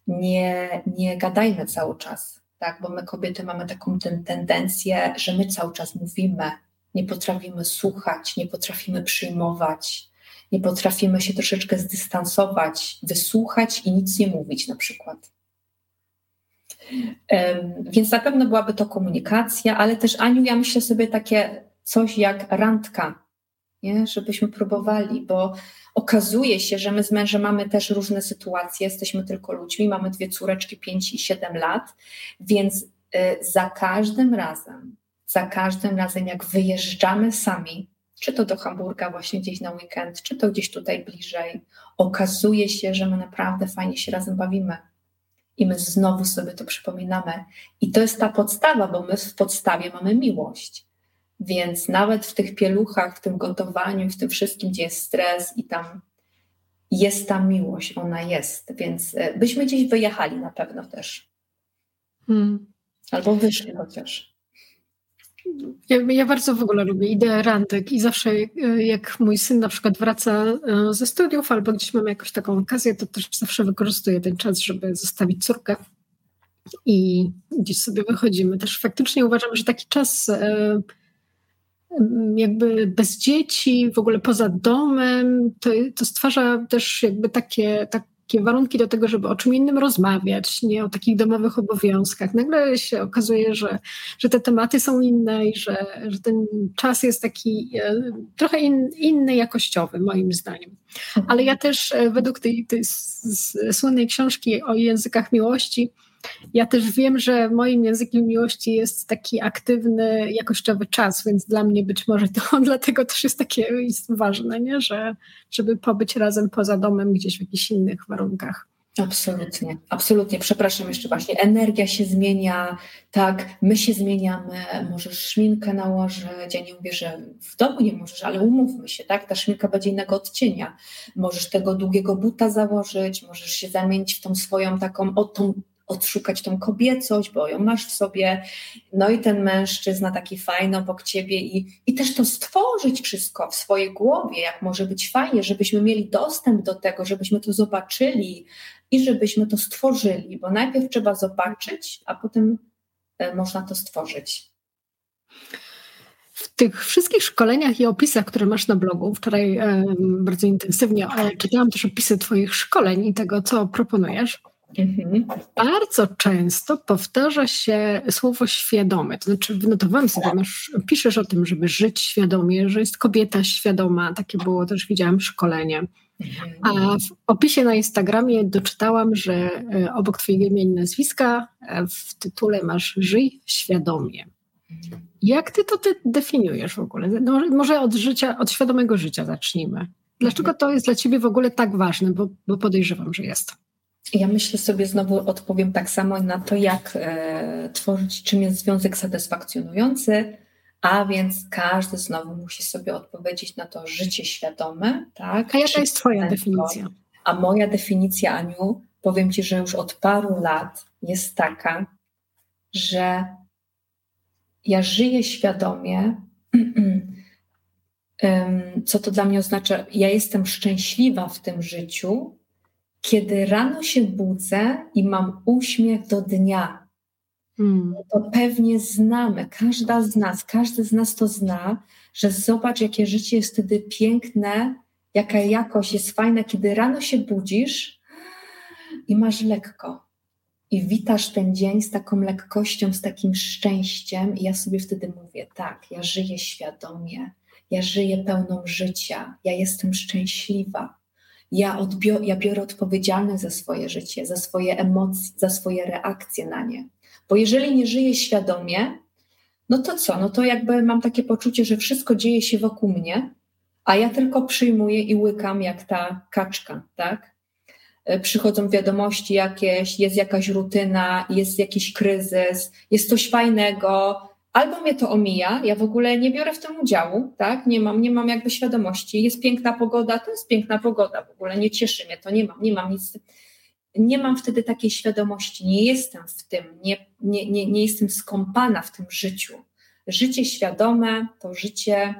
Nie, nie gadajmy cały czas tak? Bo my kobiety mamy taką ten, tendencję, że my cały czas mówimy, nie potrafimy słuchać, nie potrafimy przyjmować, nie potrafimy się troszeczkę zdystansować, wysłuchać i nic nie mówić na przykład. Więc na pewno byłaby to komunikacja, ale też Aniu, ja myślę sobie takie coś jak randka, nie? żebyśmy próbowali, bo okazuje się, że my z mężem mamy też różne sytuacje, jesteśmy tylko ludźmi, mamy dwie córeczki, 5 i 7 lat, więc y, za każdym razem, za każdym razem, jak wyjeżdżamy sami, czy to do Hamburga właśnie gdzieś na weekend, czy to gdzieś tutaj bliżej, okazuje się, że my naprawdę fajnie się razem bawimy. I my znowu sobie to przypominamy. I to jest ta podstawa, bo my w podstawie mamy miłość. Więc nawet w tych pieluchach, w tym gotowaniu, w tym wszystkim, gdzie jest stres i tam jest ta miłość, ona jest. Więc e, byśmy gdzieś wyjechali na pewno też. Hmm. Albo wyszli chociaż. Ja, ja, bardzo w ogóle lubię ideę randek i zawsze jak mój syn na przykład wraca e, ze studiów albo gdzieś mamy jakąś taką okazję, to też zawsze wykorzystuję ten czas, żeby zostawić córkę i gdzieś sobie wychodzimy. Też faktycznie uważam, że taki czas e, jakby bez dzieci, w ogóle poza domem, to, to stwarza też jakby takie, tak, takie warunki do tego, żeby o czym innym rozmawiać, nie o takich domowych obowiązkach. Nagle się okazuje, że, że te tematy są inne i że, że ten czas jest taki e, trochę in, inny jakościowy, moim zdaniem. Ale ja też e, według tej, tej słynnej książki o językach miłości, ja też wiem, że moim językiem miłości jest taki aktywny, jakościowy czas, więc dla mnie być może to (laughs) dlatego też jest takie ważne, nie? Że, żeby pobyć razem poza domem gdzieś w jakichś innych warunkach. Absolutnie, absolutnie. Przepraszam jeszcze właśnie. Energia się zmienia, tak, my się zmieniamy, możesz szminkę nałożyć. Ja nie mówię, że w domu nie możesz, ale umówmy się, tak? Ta szminka będzie innego odcienia. Możesz tego długiego buta założyć, możesz się zamienić w tą swoją taką, o tą odszukać tą kobiecość, bo ją masz w sobie, no i ten mężczyzna taki fajny obok ciebie i, i też to stworzyć wszystko w swojej głowie, jak może być fajnie, żebyśmy mieli dostęp do tego, żebyśmy to zobaczyli i żebyśmy to stworzyli, bo najpierw trzeba zobaczyć, a potem e, można to stworzyć. W tych wszystkich szkoleniach i opisach, które masz na blogu, wczoraj e, bardzo intensywnie czytałam też opisy Twoich szkoleń i tego, co proponujesz. Mhm. Bardzo często powtarza się słowo świadome. To znaczy, wynotowałam sobie, masz, piszesz o tym, żeby żyć świadomie, że jest kobieta świadoma. Takie było też, widziałam szkolenie. Mhm. A w opisie na Instagramie doczytałam, że e, obok Twojego imienia i nazwiska e, w tytule masz Żyj świadomie. Jak Ty to ty definiujesz w ogóle? No, może od życia, od świadomego życia zacznijmy. Dlaczego to jest dla Ciebie w ogóle tak ważne? Bo, bo podejrzewam, że jest. Ja myślę sobie, znowu odpowiem tak samo na to, jak e, tworzyć, czym jest związek satysfakcjonujący, a więc każdy znowu musi sobie odpowiedzieć na to życie świadome. Tak? A jaka jest Twoja definicja? A moja definicja, Aniu, powiem Ci, że już od paru lat jest taka, że ja żyję świadomie. (clears throat) Co to dla mnie oznacza? Ja jestem szczęśliwa w tym życiu, kiedy rano się budzę i mam uśmiech do dnia, hmm. to pewnie znamy, każda z nas, każdy z nas to zna, że zobacz, jakie życie jest wtedy piękne, jaka jakość jest fajna, kiedy rano się budzisz i masz lekko. I witasz ten dzień z taką lekkością, z takim szczęściem, i ja sobie wtedy mówię: tak, ja żyję świadomie, ja żyję pełną życia, ja jestem szczęśliwa ja, odbior, ja biorę odpowiedzialność za swoje życie, za swoje emocje, za swoje reakcje na nie. Bo jeżeli nie żyję świadomie, no to co? No to jakby mam takie poczucie, że wszystko dzieje się wokół mnie, a ja tylko przyjmuję i łykam jak ta kaczka, tak? E, przychodzą wiadomości jakieś, jest jakaś rutyna, jest jakiś kryzys, jest coś fajnego, albo mnie to omija, ja w ogóle nie biorę w tym udziału, tak? Nie mam, nie mam jakby świadomości. Jest piękna pogoda, to jest piękna pogoda, w ogóle nie cieszy mnie to, nie mam, nie mam nic. Nie mam wtedy takiej świadomości, nie jestem w tym, nie, nie, nie, nie jestem skąpana w tym życiu. Życie świadome to życie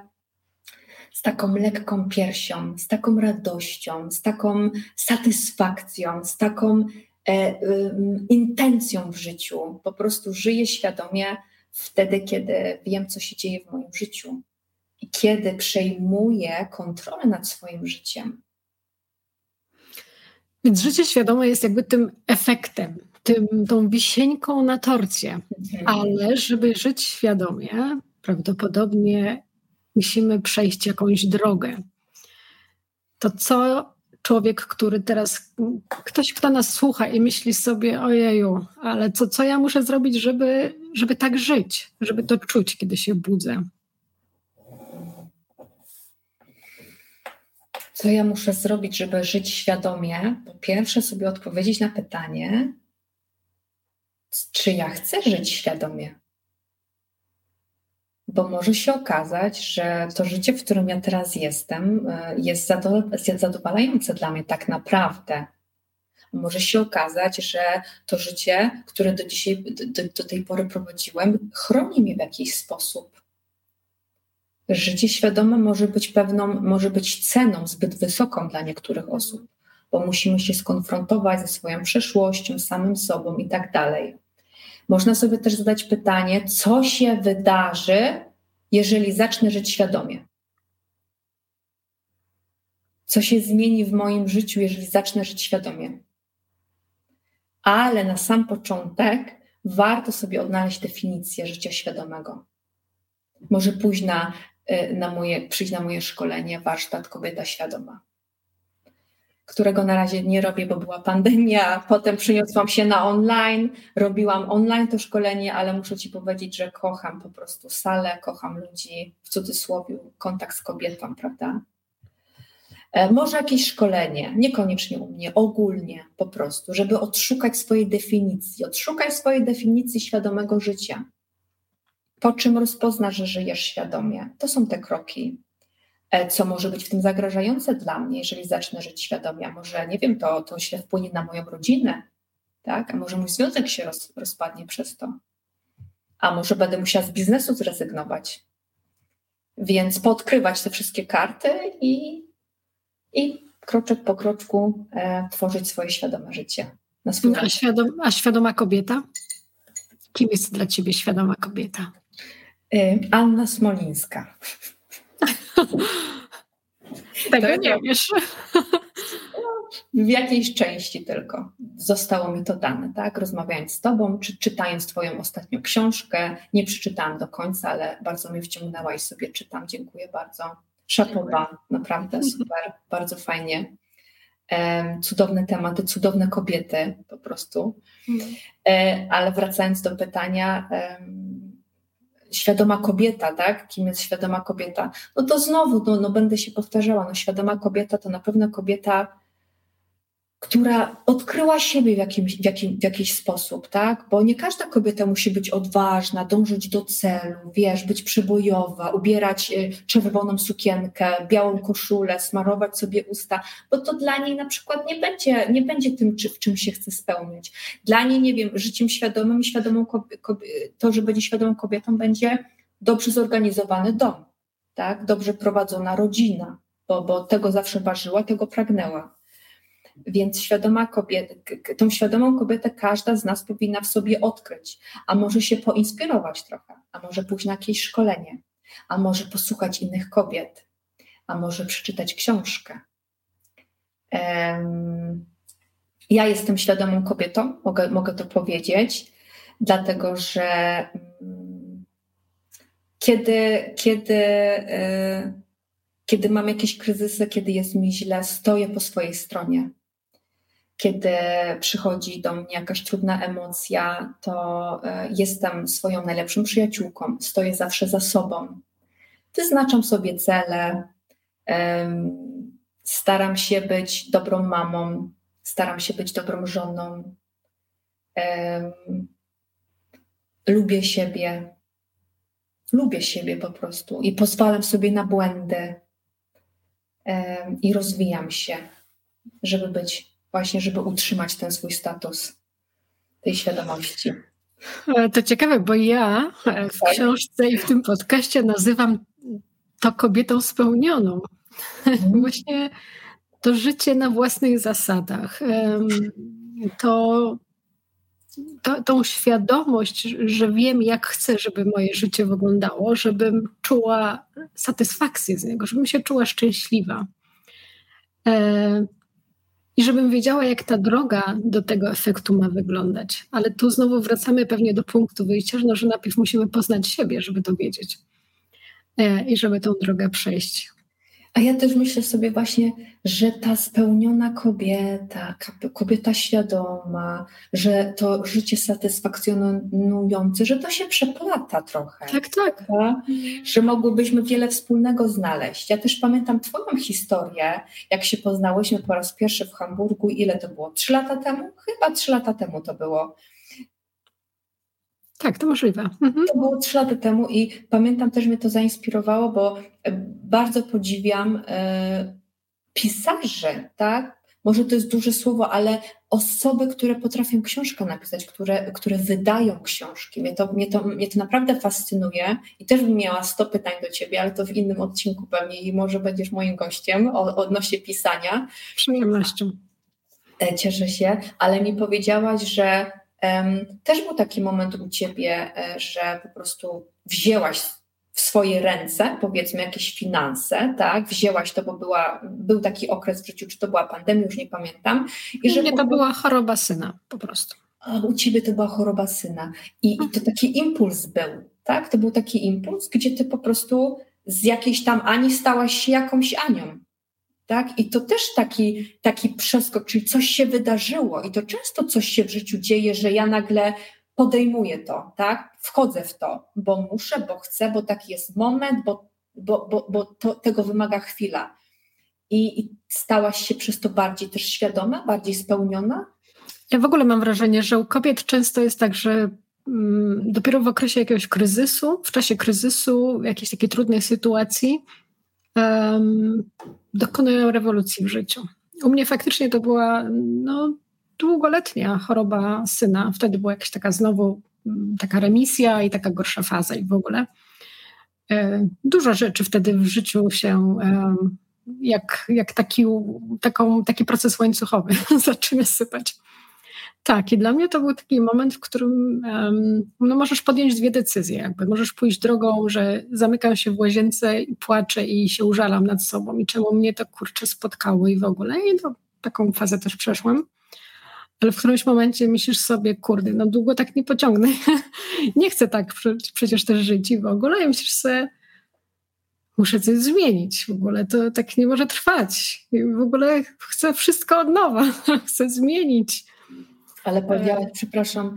z taką lekką piersią, z taką radością, z taką satysfakcją, z taką e, y, intencją w życiu. Po prostu żyję świadomie, wtedy, kiedy wiem, co się dzieje w moim życiu i kiedy przejmuję kontrolę nad swoim życiem. Więc życie świadome jest jakby tym efektem, tym, tą wisieńką na torcie. Mhm. Ale żeby żyć świadomie, prawdopodobnie musimy przejść jakąś drogę. To co człowiek, który teraz, ktoś, kto nas słucha i myśli sobie, ojeju, ale co, co ja muszę zrobić, żeby, żeby tak żyć, żeby to czuć, kiedy się budzę? Co ja muszę zrobić, żeby żyć świadomie? Po pierwsze, sobie odpowiedzieć na pytanie, czy ja chcę żyć świadomie? Bo może się okazać, że to życie, w którym ja teraz jestem, e, jest zadowalające dla mnie tak naprawdę. Może się okazać, że to życie, które do, dzisiaj, do, do tej pory prowadziłem, chroni mnie w jakiś sposób. Życie świadome może być pewną, może być ceną zbyt wysoką dla niektórych osób, bo musimy się skonfrontować ze swoją przeszłością, samym sobą i tak dalej. Można sobie też zadać pytanie, co się wydarzy, jeżeli zacznę żyć świadomie? Co się zmieni w moim życiu, jeżeli zacznę żyć świadomie? Ale na sam początek warto sobie odnaleźć definicję życia świadomego. Może pójść na, y, na moje, przyjść na moje szkolenie Warsztat Kobieta Świadoma którego na razie nie robię, bo była pandemia. Potem przyniosłam się na online, robiłam online to szkolenie, ale muszę Ci powiedzieć, że kocham po prostu salę, kocham ludzi, w cudzysłowie, kontakt z kobietą, prawda? E, może jakieś szkolenie, niekoniecznie u mnie, ogólnie po prostu, żeby odszukać swojej definicji, odszukać swojej definicji świadomego życia. Po czym rozpoznasz, że żyjesz świadomie? To są te kroki. E, co może być w tym zagrażające dla mnie, jeżeli zacznę żyć świadomie. A może, nie wiem, to, to się wpłynie na moją rodzinę, tak? A może mój związek się roz, rozpadnie przez to. A może będę musiała z biznesu zrezygnować. Więc podkrywać te wszystkie karty i, i kroczek po kroczku e, tworzyć swoje świadome życie. Na swój a, świadom, a świadoma kobieta? Kim jest dla ciebie świadoma kobieta? Y, Anna Smolińska. (laughs) (laughs) Tego tak, nie wiesz. W jakiejś części tylko zostało mi to dane, tak? Rozmawiając z Tobą, czy czytając Twoją ostatnią książkę, nie przeczytałam do końca, ale bardzo mnie wciągnęła i sobie czytam. Dziękuję bardzo. Szapoba, naprawdę super, bardzo fajnie. cudowne tematy, cudowne kobiety po prostu. Mhm. E, ale wracając do pytania, świadoma kobieta, tak? Kim jest świadoma kobieta? No to znowu, no, no będę się powtarzała, no świadoma kobieta to na pewno kobieta która odkryła siebie w, jakimś, w, jakim, w jakiś sposób, tak? Bo nie każda kobieta musi być odważna, dążyć do celu, wiesz, być przybojowa, ubierać y, czerwoną sukienkę, białą koszulę, smarować sobie usta, bo to dla niej na przykład nie będzie, nie będzie tym, czy, w czym się chce spełniać. Dla niej, nie wiem, życiem świadomym, świadomą to, że będzie świadomą kobietą, będzie dobrze zorganizowany dom, tak? Dobrze prowadzona rodzina, bo, bo tego zawsze ważyła, tego pragnęła. Więc świadoma kobieta, tą świadomą kobietę każda z nas powinna w sobie odkryć, a może się poinspirować trochę, a może pójść na jakieś szkolenie, a może posłuchać innych kobiet, a może przeczytać książkę. Ja jestem świadomą kobietą, mogę, mogę to powiedzieć, dlatego że mm, kiedy, kiedy, e, kiedy mam jakieś kryzysy, kiedy jest mi źle, stoję po swojej stronie kiedy przychodzi do mnie jakaś trudna emocja, to e, jestem swoją najlepszą przyjaciółką, stoję zawsze za sobą. Wyznaczam sobie cele, staram się być dobrą mamą, staram się być dobrą żoną. Lubię siebie, lubię siebie po prostu i pozwalam sobie na błędy i rozwijam się, żeby być właśnie, żeby utrzymać ten swój status tej świadomości. E, to ciekawe, bo ja e, w tak. książce i w tym podcaście nazywam to kobietą spełnioną. Mhm. (laughs) Właśnie to życie na własnych zasadach. To, to, tą świadomość, że wiem, jak chcę, żeby moje życie wyglądało, żebym czuła satysfakcję z niego, żebym się czuła szczęśliwa. I żebym wiedziała, jak ta droga do tego efektu ma wyglądać. Ale tu znowu wracamy pewnie do punktu wyjścia, no, że najpierw musimy poznać siebie, żeby to wiedzieć e, i żeby tą drogę przejść. A ja też myślę sobie właśnie, że ta spełniona kobieta, kobieta świadoma, że to życie satysfakcjonujące, że to się przeplata trochę. Tak, tak. Że mogłybyśmy wiele wspólnego znaleźć. Ja też pamiętam Twoją historię, jak się poznałyśmy po raz pierwszy w Hamburgu. Ile to było? Trzy lata temu? Chyba trzy lata temu to było. Tak, to możliwe. Mhm. To było trzy lata temu i pamiętam też mnie to zainspirowało, bo e, bardzo podziwiam e, pisarzy, tak? może to jest duże słowo, ale osoby, które potrafią książkę napisać, które, które wydają książki. Mnie to, mnie, to, mnie to naprawdę fascynuje i też bym miała 100 pytań do ciebie, ale to w innym odcinku pewnie i może będziesz moim gościem o, odnośnie pisania. Przyjemnością. E, cieszę się, ale mi powiedziałaś, że też był taki moment u ciebie, e, że po prostu wzięłaś w swoje ręce, powiedzmy, jakieś finanse, tak? Wzięłaś to, bo była, był taki okres w życiu, czy to była pandemia, już nie pamiętam. I że nie, to była choroba syna po prostu. A u ciebie to była choroba syna. I, I, to taki impuls był, tak? To był taki impuls, gdzie ty po prostu z jakiejś tam Ani stałaś się jakąś Anią. Tak? I to też taki, taki przeskok, czyli coś się wydarzyło i to często coś się w życiu dzieje, że ja nagle podejmuję to, tak? Wchodzę w to, bo muszę, bo chcę, bo taki jest moment, bo, bo, bo, bo to, tego wymaga chwila. I, I stałaś się przez to bardziej też świadoma, bardziej spełniona? Ja w ogóle mam wrażenie, że u kobiet często jest tak, że mm, dopiero w okresie jakiegoś kryzysu, w czasie kryzysu, jakiejś takiej trudnej sytuacji, um, dokonują rewolucji w życiu. U mnie faktycznie to była no, długoletnia choroba syna. Wtedy była jakaś taka znowu mm, taka remisja i taka gorsza faza i w ogóle. Dużo rzeczy wtedy w życiu się jak, jak taki, taką, taki proces łańcuchowy (laughs) zaczyna sypać. Tak, i dla mnie to był taki moment, w którym um, no możesz podjąć dwie decyzje. Jakby. Możesz pójść drogą, że zamykam się w łazience i płaczę i się użalam nad sobą i czemu mnie to kurczę spotkało i w ogóle. I to, taką fazę też przeszłam ale w którymś momencie myślisz sobie, kurde, no długo tak nie pociągnę. (laughs) nie chcę tak przecież też żyć i w ogóle. I myślisz sobie, muszę coś zmienić. W ogóle to tak nie może trwać. I w ogóle chcę wszystko od nowa. (laughs) chcę zmienić. Ale powiedziałaś, przepraszam,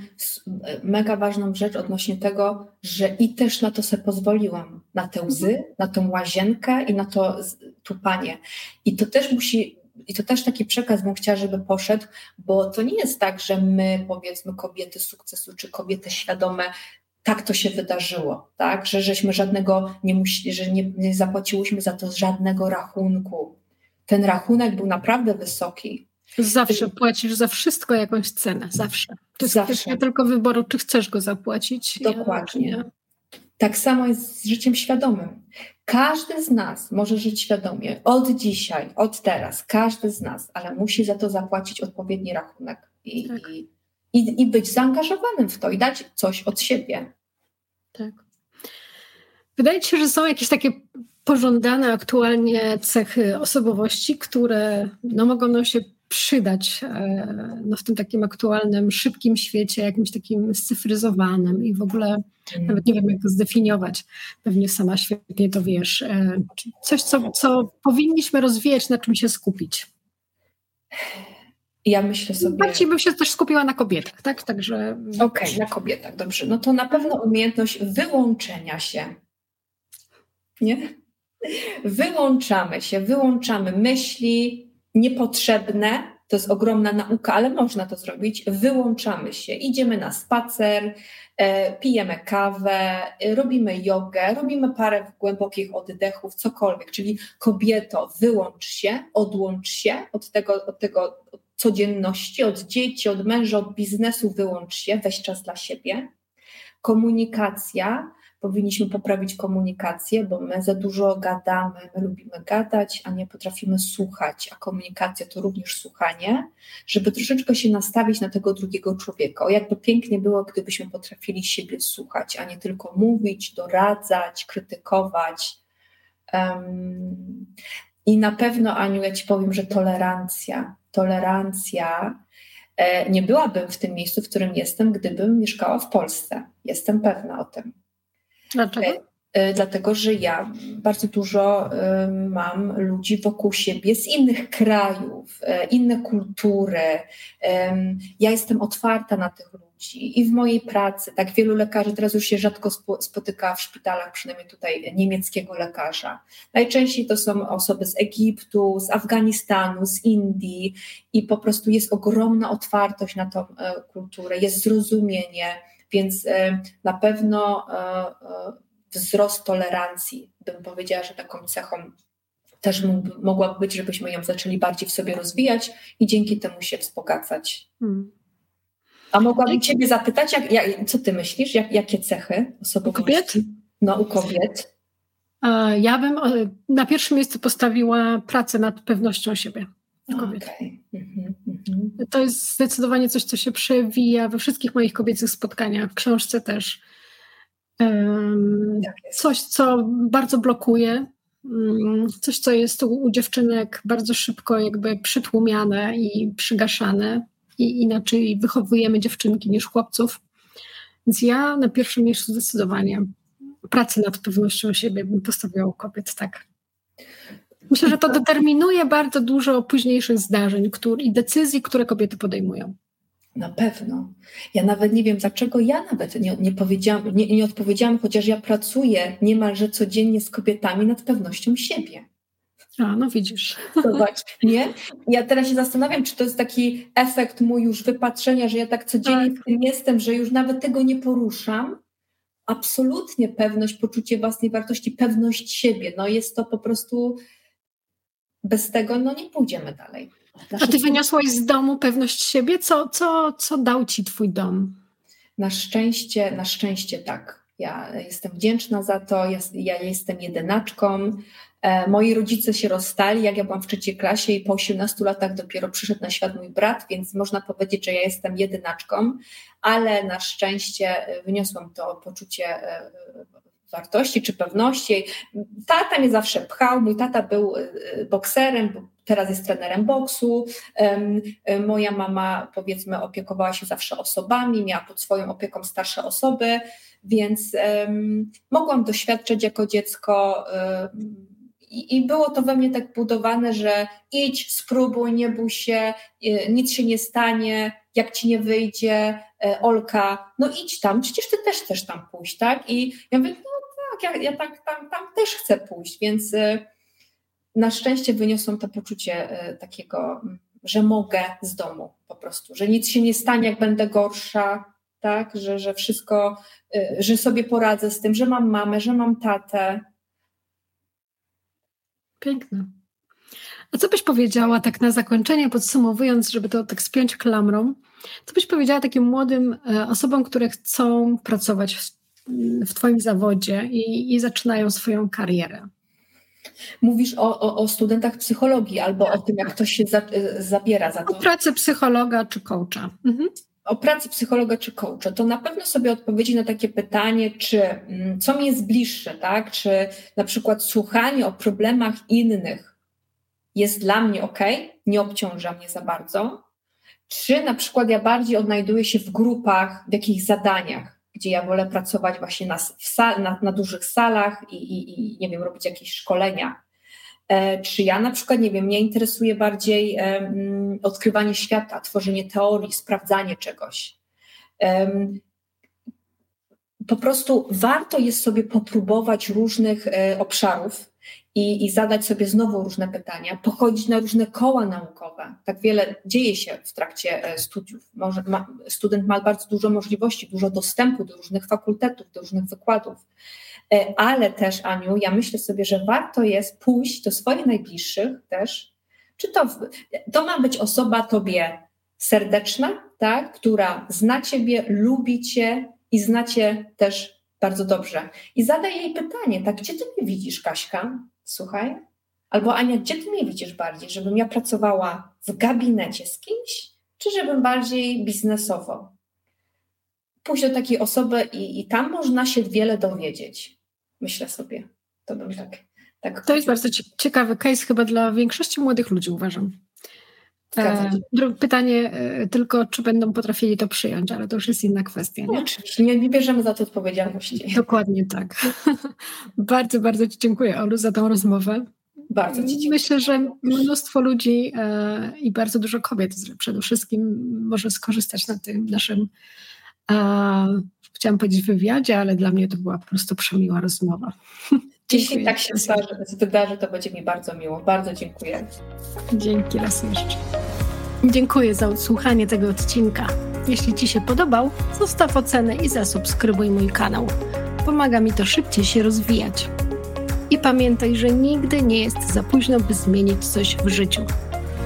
mega ważną rzecz odnośnie tego, że i też na to sobie pozwoliłam. Na te łzy, mhm. na tą łazienkę i na to tupanie. I to też musi i to też taki przekaz bym chciała, żeby poszedł, bo to nie jest tak, że my, powiedzmy, kobiety sukcesu czy kobiety świadome, tak to się wydarzyło, tak? Że żeśmy żadnego nie musieli, że nie, nie zapłaciłyśmy za to żadnego rachunku. Ten rachunek był naprawdę wysoki. Zawsze płacisz za wszystko jakąś cenę, zawsze. To jest zawsze. tylko wyboru, czy chcesz go zapłacić. Dokładnie. Tak samo jest z życiem świadomym. Każdy z nas może żyć świadomie od dzisiaj, od teraz, każdy z nas, ale musi za to zapłacić odpowiedni rachunek i, tak. i, i, i być zaangażowanym w to i dać coś od siebie. Tak. Wydaje ci się, że są jakieś takie pożądane aktualnie cechy osobowości, które no, mogą nam się przydać e, no, w tym takim aktualnym, szybkim świecie, jakimś takim scyfryzowanym i w ogóle mm. nawet nie wiem, jak to zdefiniować. Pewnie sama świetnie to wiesz. E, coś, co, co powinniśmy rozwijać, na czym się skupić. Ja myślę sobie. Bardziej bym się też skupiła na kobietach, tak? Także. Okej, okay, na kobietach, dobrze. No to na pewno umiejętność wyłączenia się. Nie? Wyłączamy się, wyłączamy myśli, niepotrzebne, to jest ogromna nauka, ale można to zrobić. Wyłączamy się, idziemy na spacer, e, pijemy kawę, e, robimy jogę, robimy parę głębokich oddechów, cokolwiek. Czyli kobieto, wyłącz się, odłącz się od tego, od tego codzienności, od dzieci, od męża, od biznesu, wyłącz się, weź czas dla siebie. Komunikacja, powinniśmy poprawić komunikację, bo my za dużo gadamy, my lubimy gadać, a nie potrafimy słuchać, a komunikacja to również słuchanie, żeby troszeczkę się nastawić na tego drugiego człowieka. O jakby pięknie było, gdybyśmy potrafili siebie słuchać, a nie tylko mówić, doradzać, krytykować. Um, I na pewno, Aniu, ja Ci powiem, że tolerancja, tolerancja e, nie byłabym w tym miejscu, w którym jestem, gdybym mieszkała w Polsce. Jestem pewna o tym. Dlaczego? E, e, dlatego, że ja bardzo dużo e, mam ludzi wokół siebie z innych krajów, inne kultury. Ja jestem otwarta na tych ludzi i w mojej pracy, tak wielu lekarzy teraz już się rzadko spotyka w szpitalach, przynajmniej tutaj niemieckiego lekarza. Najczęściej to są osoby z Egiptu, z Afganistanu, z Indii i po prostu jest ogromna otwartość na tą kulturę, jest zrozumienie więc e, na pewno e, e, wzrost tolerancji, bym powiedziała, że taką cechą też mogłaby być, żebyśmy ją zaczęli bardziej w sobie rozwijać i dzięki temu się wzbogacać. Hmm. A mogłabym Ciebie zapytać, jak, jak, co Ty myślisz? Jak, jakie cechy osobowości? Kobiet? No, u kobiet. Ja bym na pierwszym miejscu postawiła pracę nad pewnością siebie. Kobiet. Okay. Mhm, mhm. To jest zdecydowanie coś, co się przewija we wszystkich moich kobiecych spotkaniach, w książce też. Tak coś, co bardzo blokuje, mm, coś, co jest u, dziewczynek bardzo szybko jakby przytłumiane i przygaszane i inaczej wychowujemy dziewczynki niż chłopców. Więc ja na pierwszym miejscu zdecydowanie pracę nad pewnością siebie bym postawiła u kobiet, tak. Myślę, że to determinuje bardzo dużo późniejszych zdarzeń który, i decyzji, które kobiety podejmują. Na pewno. Ja nawet nie wiem, dlaczego ja nawet nie, nie, powiedziałam, nie, nie odpowiedziałam, chociaż ja pracuję niemalże codziennie z kobietami nad pewnością siebie. A, no widzisz. Zobacz, nie? Ja teraz się zastanawiam, czy to jest taki efekt mój już wypatrzenia, że ja tak codziennie tak. w tym jestem, że już nawet tego nie poruszam. Absolutnie pewność, poczucie własnej wartości, pewność siebie. No jest to po prostu, bez tego no nie pójdziemy dalej. A ty wyniosłaś z domu pewność siebie? Co, co, co dał ci twój dom? Na szczęście, na szczęście tak. Ja jestem wdzięczna za to. Ja, ja jestem jedynaczką. E, moi rodzice się rozstali, jak ja byłam w trzeciej klasie i po 18 latach dopiero przyszedł na świat mój brat, więc można powiedzieć, że ja jestem jedynaczką, ale na szczęście e, wyniosłam to poczucie e, wartości czy pewności. Tata mnie zawsze pchał. Mój tata był bokserem, teraz jest trenerem boksu. Moja mama, powiedzmy, opiekowała się zawsze osobami, miała pod swoją opieką starsze osoby, więc mogłam doświadczyć jako dziecko i, było to we mnie tak budowane, że idź, spróbuj, nie bój się, y, nic się nie stanie, jak ci nie wyjdzie, y, Olka, no idź tam, przecież ty też chcesz tam pójść, tak? I ja mówię, no tak, ja, ja tak, tam, tam też chcę pójść, więc y, na szczęście wyniosłam to poczucie takiego, że mogę z domu po prostu, że nic się nie stanie, jak będę gorsza, tak? Że, że wszystko, że sobie poradzę z tym, że mam mamę, że mam tatę, Piękne. A co byś powiedziała tak na zakończenie, podsumowując, żeby to tak spiąć klamrą, co byś powiedziała takim młodym osobom, które chcą pracować w, w Twoim zawodzie i, i, zaczynają swoją karierę? Mówisz o, o, o studentach psychologii albo o tym, jak ktoś się za, zabiera za to. O pracy psychologa czy coacha. Mhm o pracy psychologa czy coacha, to na pewno sobie odpowiedzi na takie pytanie, czy mm, co mi jest bliższe, tak? Czy na przykład słuchanie o problemach innych jest dla mnie ok, nie obciąża mnie za bardzo, czy na przykład ja bardziej odnajduję się w grupach, w jakichś zadaniach, gdzie ja wolę pracować właśnie na, sal, na, na dużych salach i, i, i, nie wiem, robić jakieś szkolenia. E, czy ja na przykład, nie wiem, mnie interesuje bardziej um, odkrywanie świata, tworzenie teorii, sprawdzanie czegoś. Um, po prostu warto jest sobie popróbować różnych e, obszarów i, i, zadać sobie znowu różne pytania, pochodzić na różne koła naukowe. Tak wiele dzieje się w trakcie e, studiów. Może, ma, student ma bardzo dużo możliwości, dużo dostępu do różnych fakultetów, do różnych wykładów. E, ale też, Aniu, ja myślę sobie, że warto jest pójść do swoich najbliższych też, czy to, to ma być osoba tobie serdeczna, tak, która zna ciebie, lubi cię i zna cię też bardzo dobrze. I zadaj jej pytanie, tak, gdzie ty mnie widzisz, Kaśka? Słuchaj. Albo Ania, gdzie ty mnie widzisz bardziej? Żebym ja pracowała w gabinecie z kimś, czy żebym bardziej biznesowo? Pójść do takiej osoby i, i tam można się wiele dowiedzieć myślę sobie. To bym tak. tak to jest bardzo ciekawy case chyba dla większości młodych ludzi, uważam. E, drugie pytanie e, tylko, czy będą potrafili to przyjąć, ale to już jest inna kwestia. Nie? Oczywiście, nie, nie bierzemy za to odpowiedzialności. Dokładnie tak. (laughs) bardzo, bardzo Ci dziękuję, Olu, za tą rozmowę. Bardzo Ci dziękuję. Myślę, że mnóstwo ludzi e, i bardzo dużo kobiet przede wszystkim może skorzystać na tym naszym chciałam powiedzieć wywiadzie, ale dla mnie to była po prostu przemiła rozmowa. (laughs) Jeśli tak się wydarzy, to będzie mi bardzo miło. Bardzo dziękuję. Dzięki raz jeszcze. Dziękuję za odsłuchanie tego odcinka. Jeśli Ci się podobał, zostaw ocenę i zasubskrybuj mój kanał. Pomaga mi to szybciej się rozwijać. I pamiętaj, że nigdy nie jest za późno, by zmienić coś w życiu.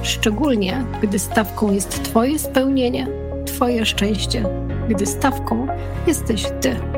Szczególnie, gdy stawką jest Twoje spełnienie, Twoje szczęście, gdy stawką jesteś Ty.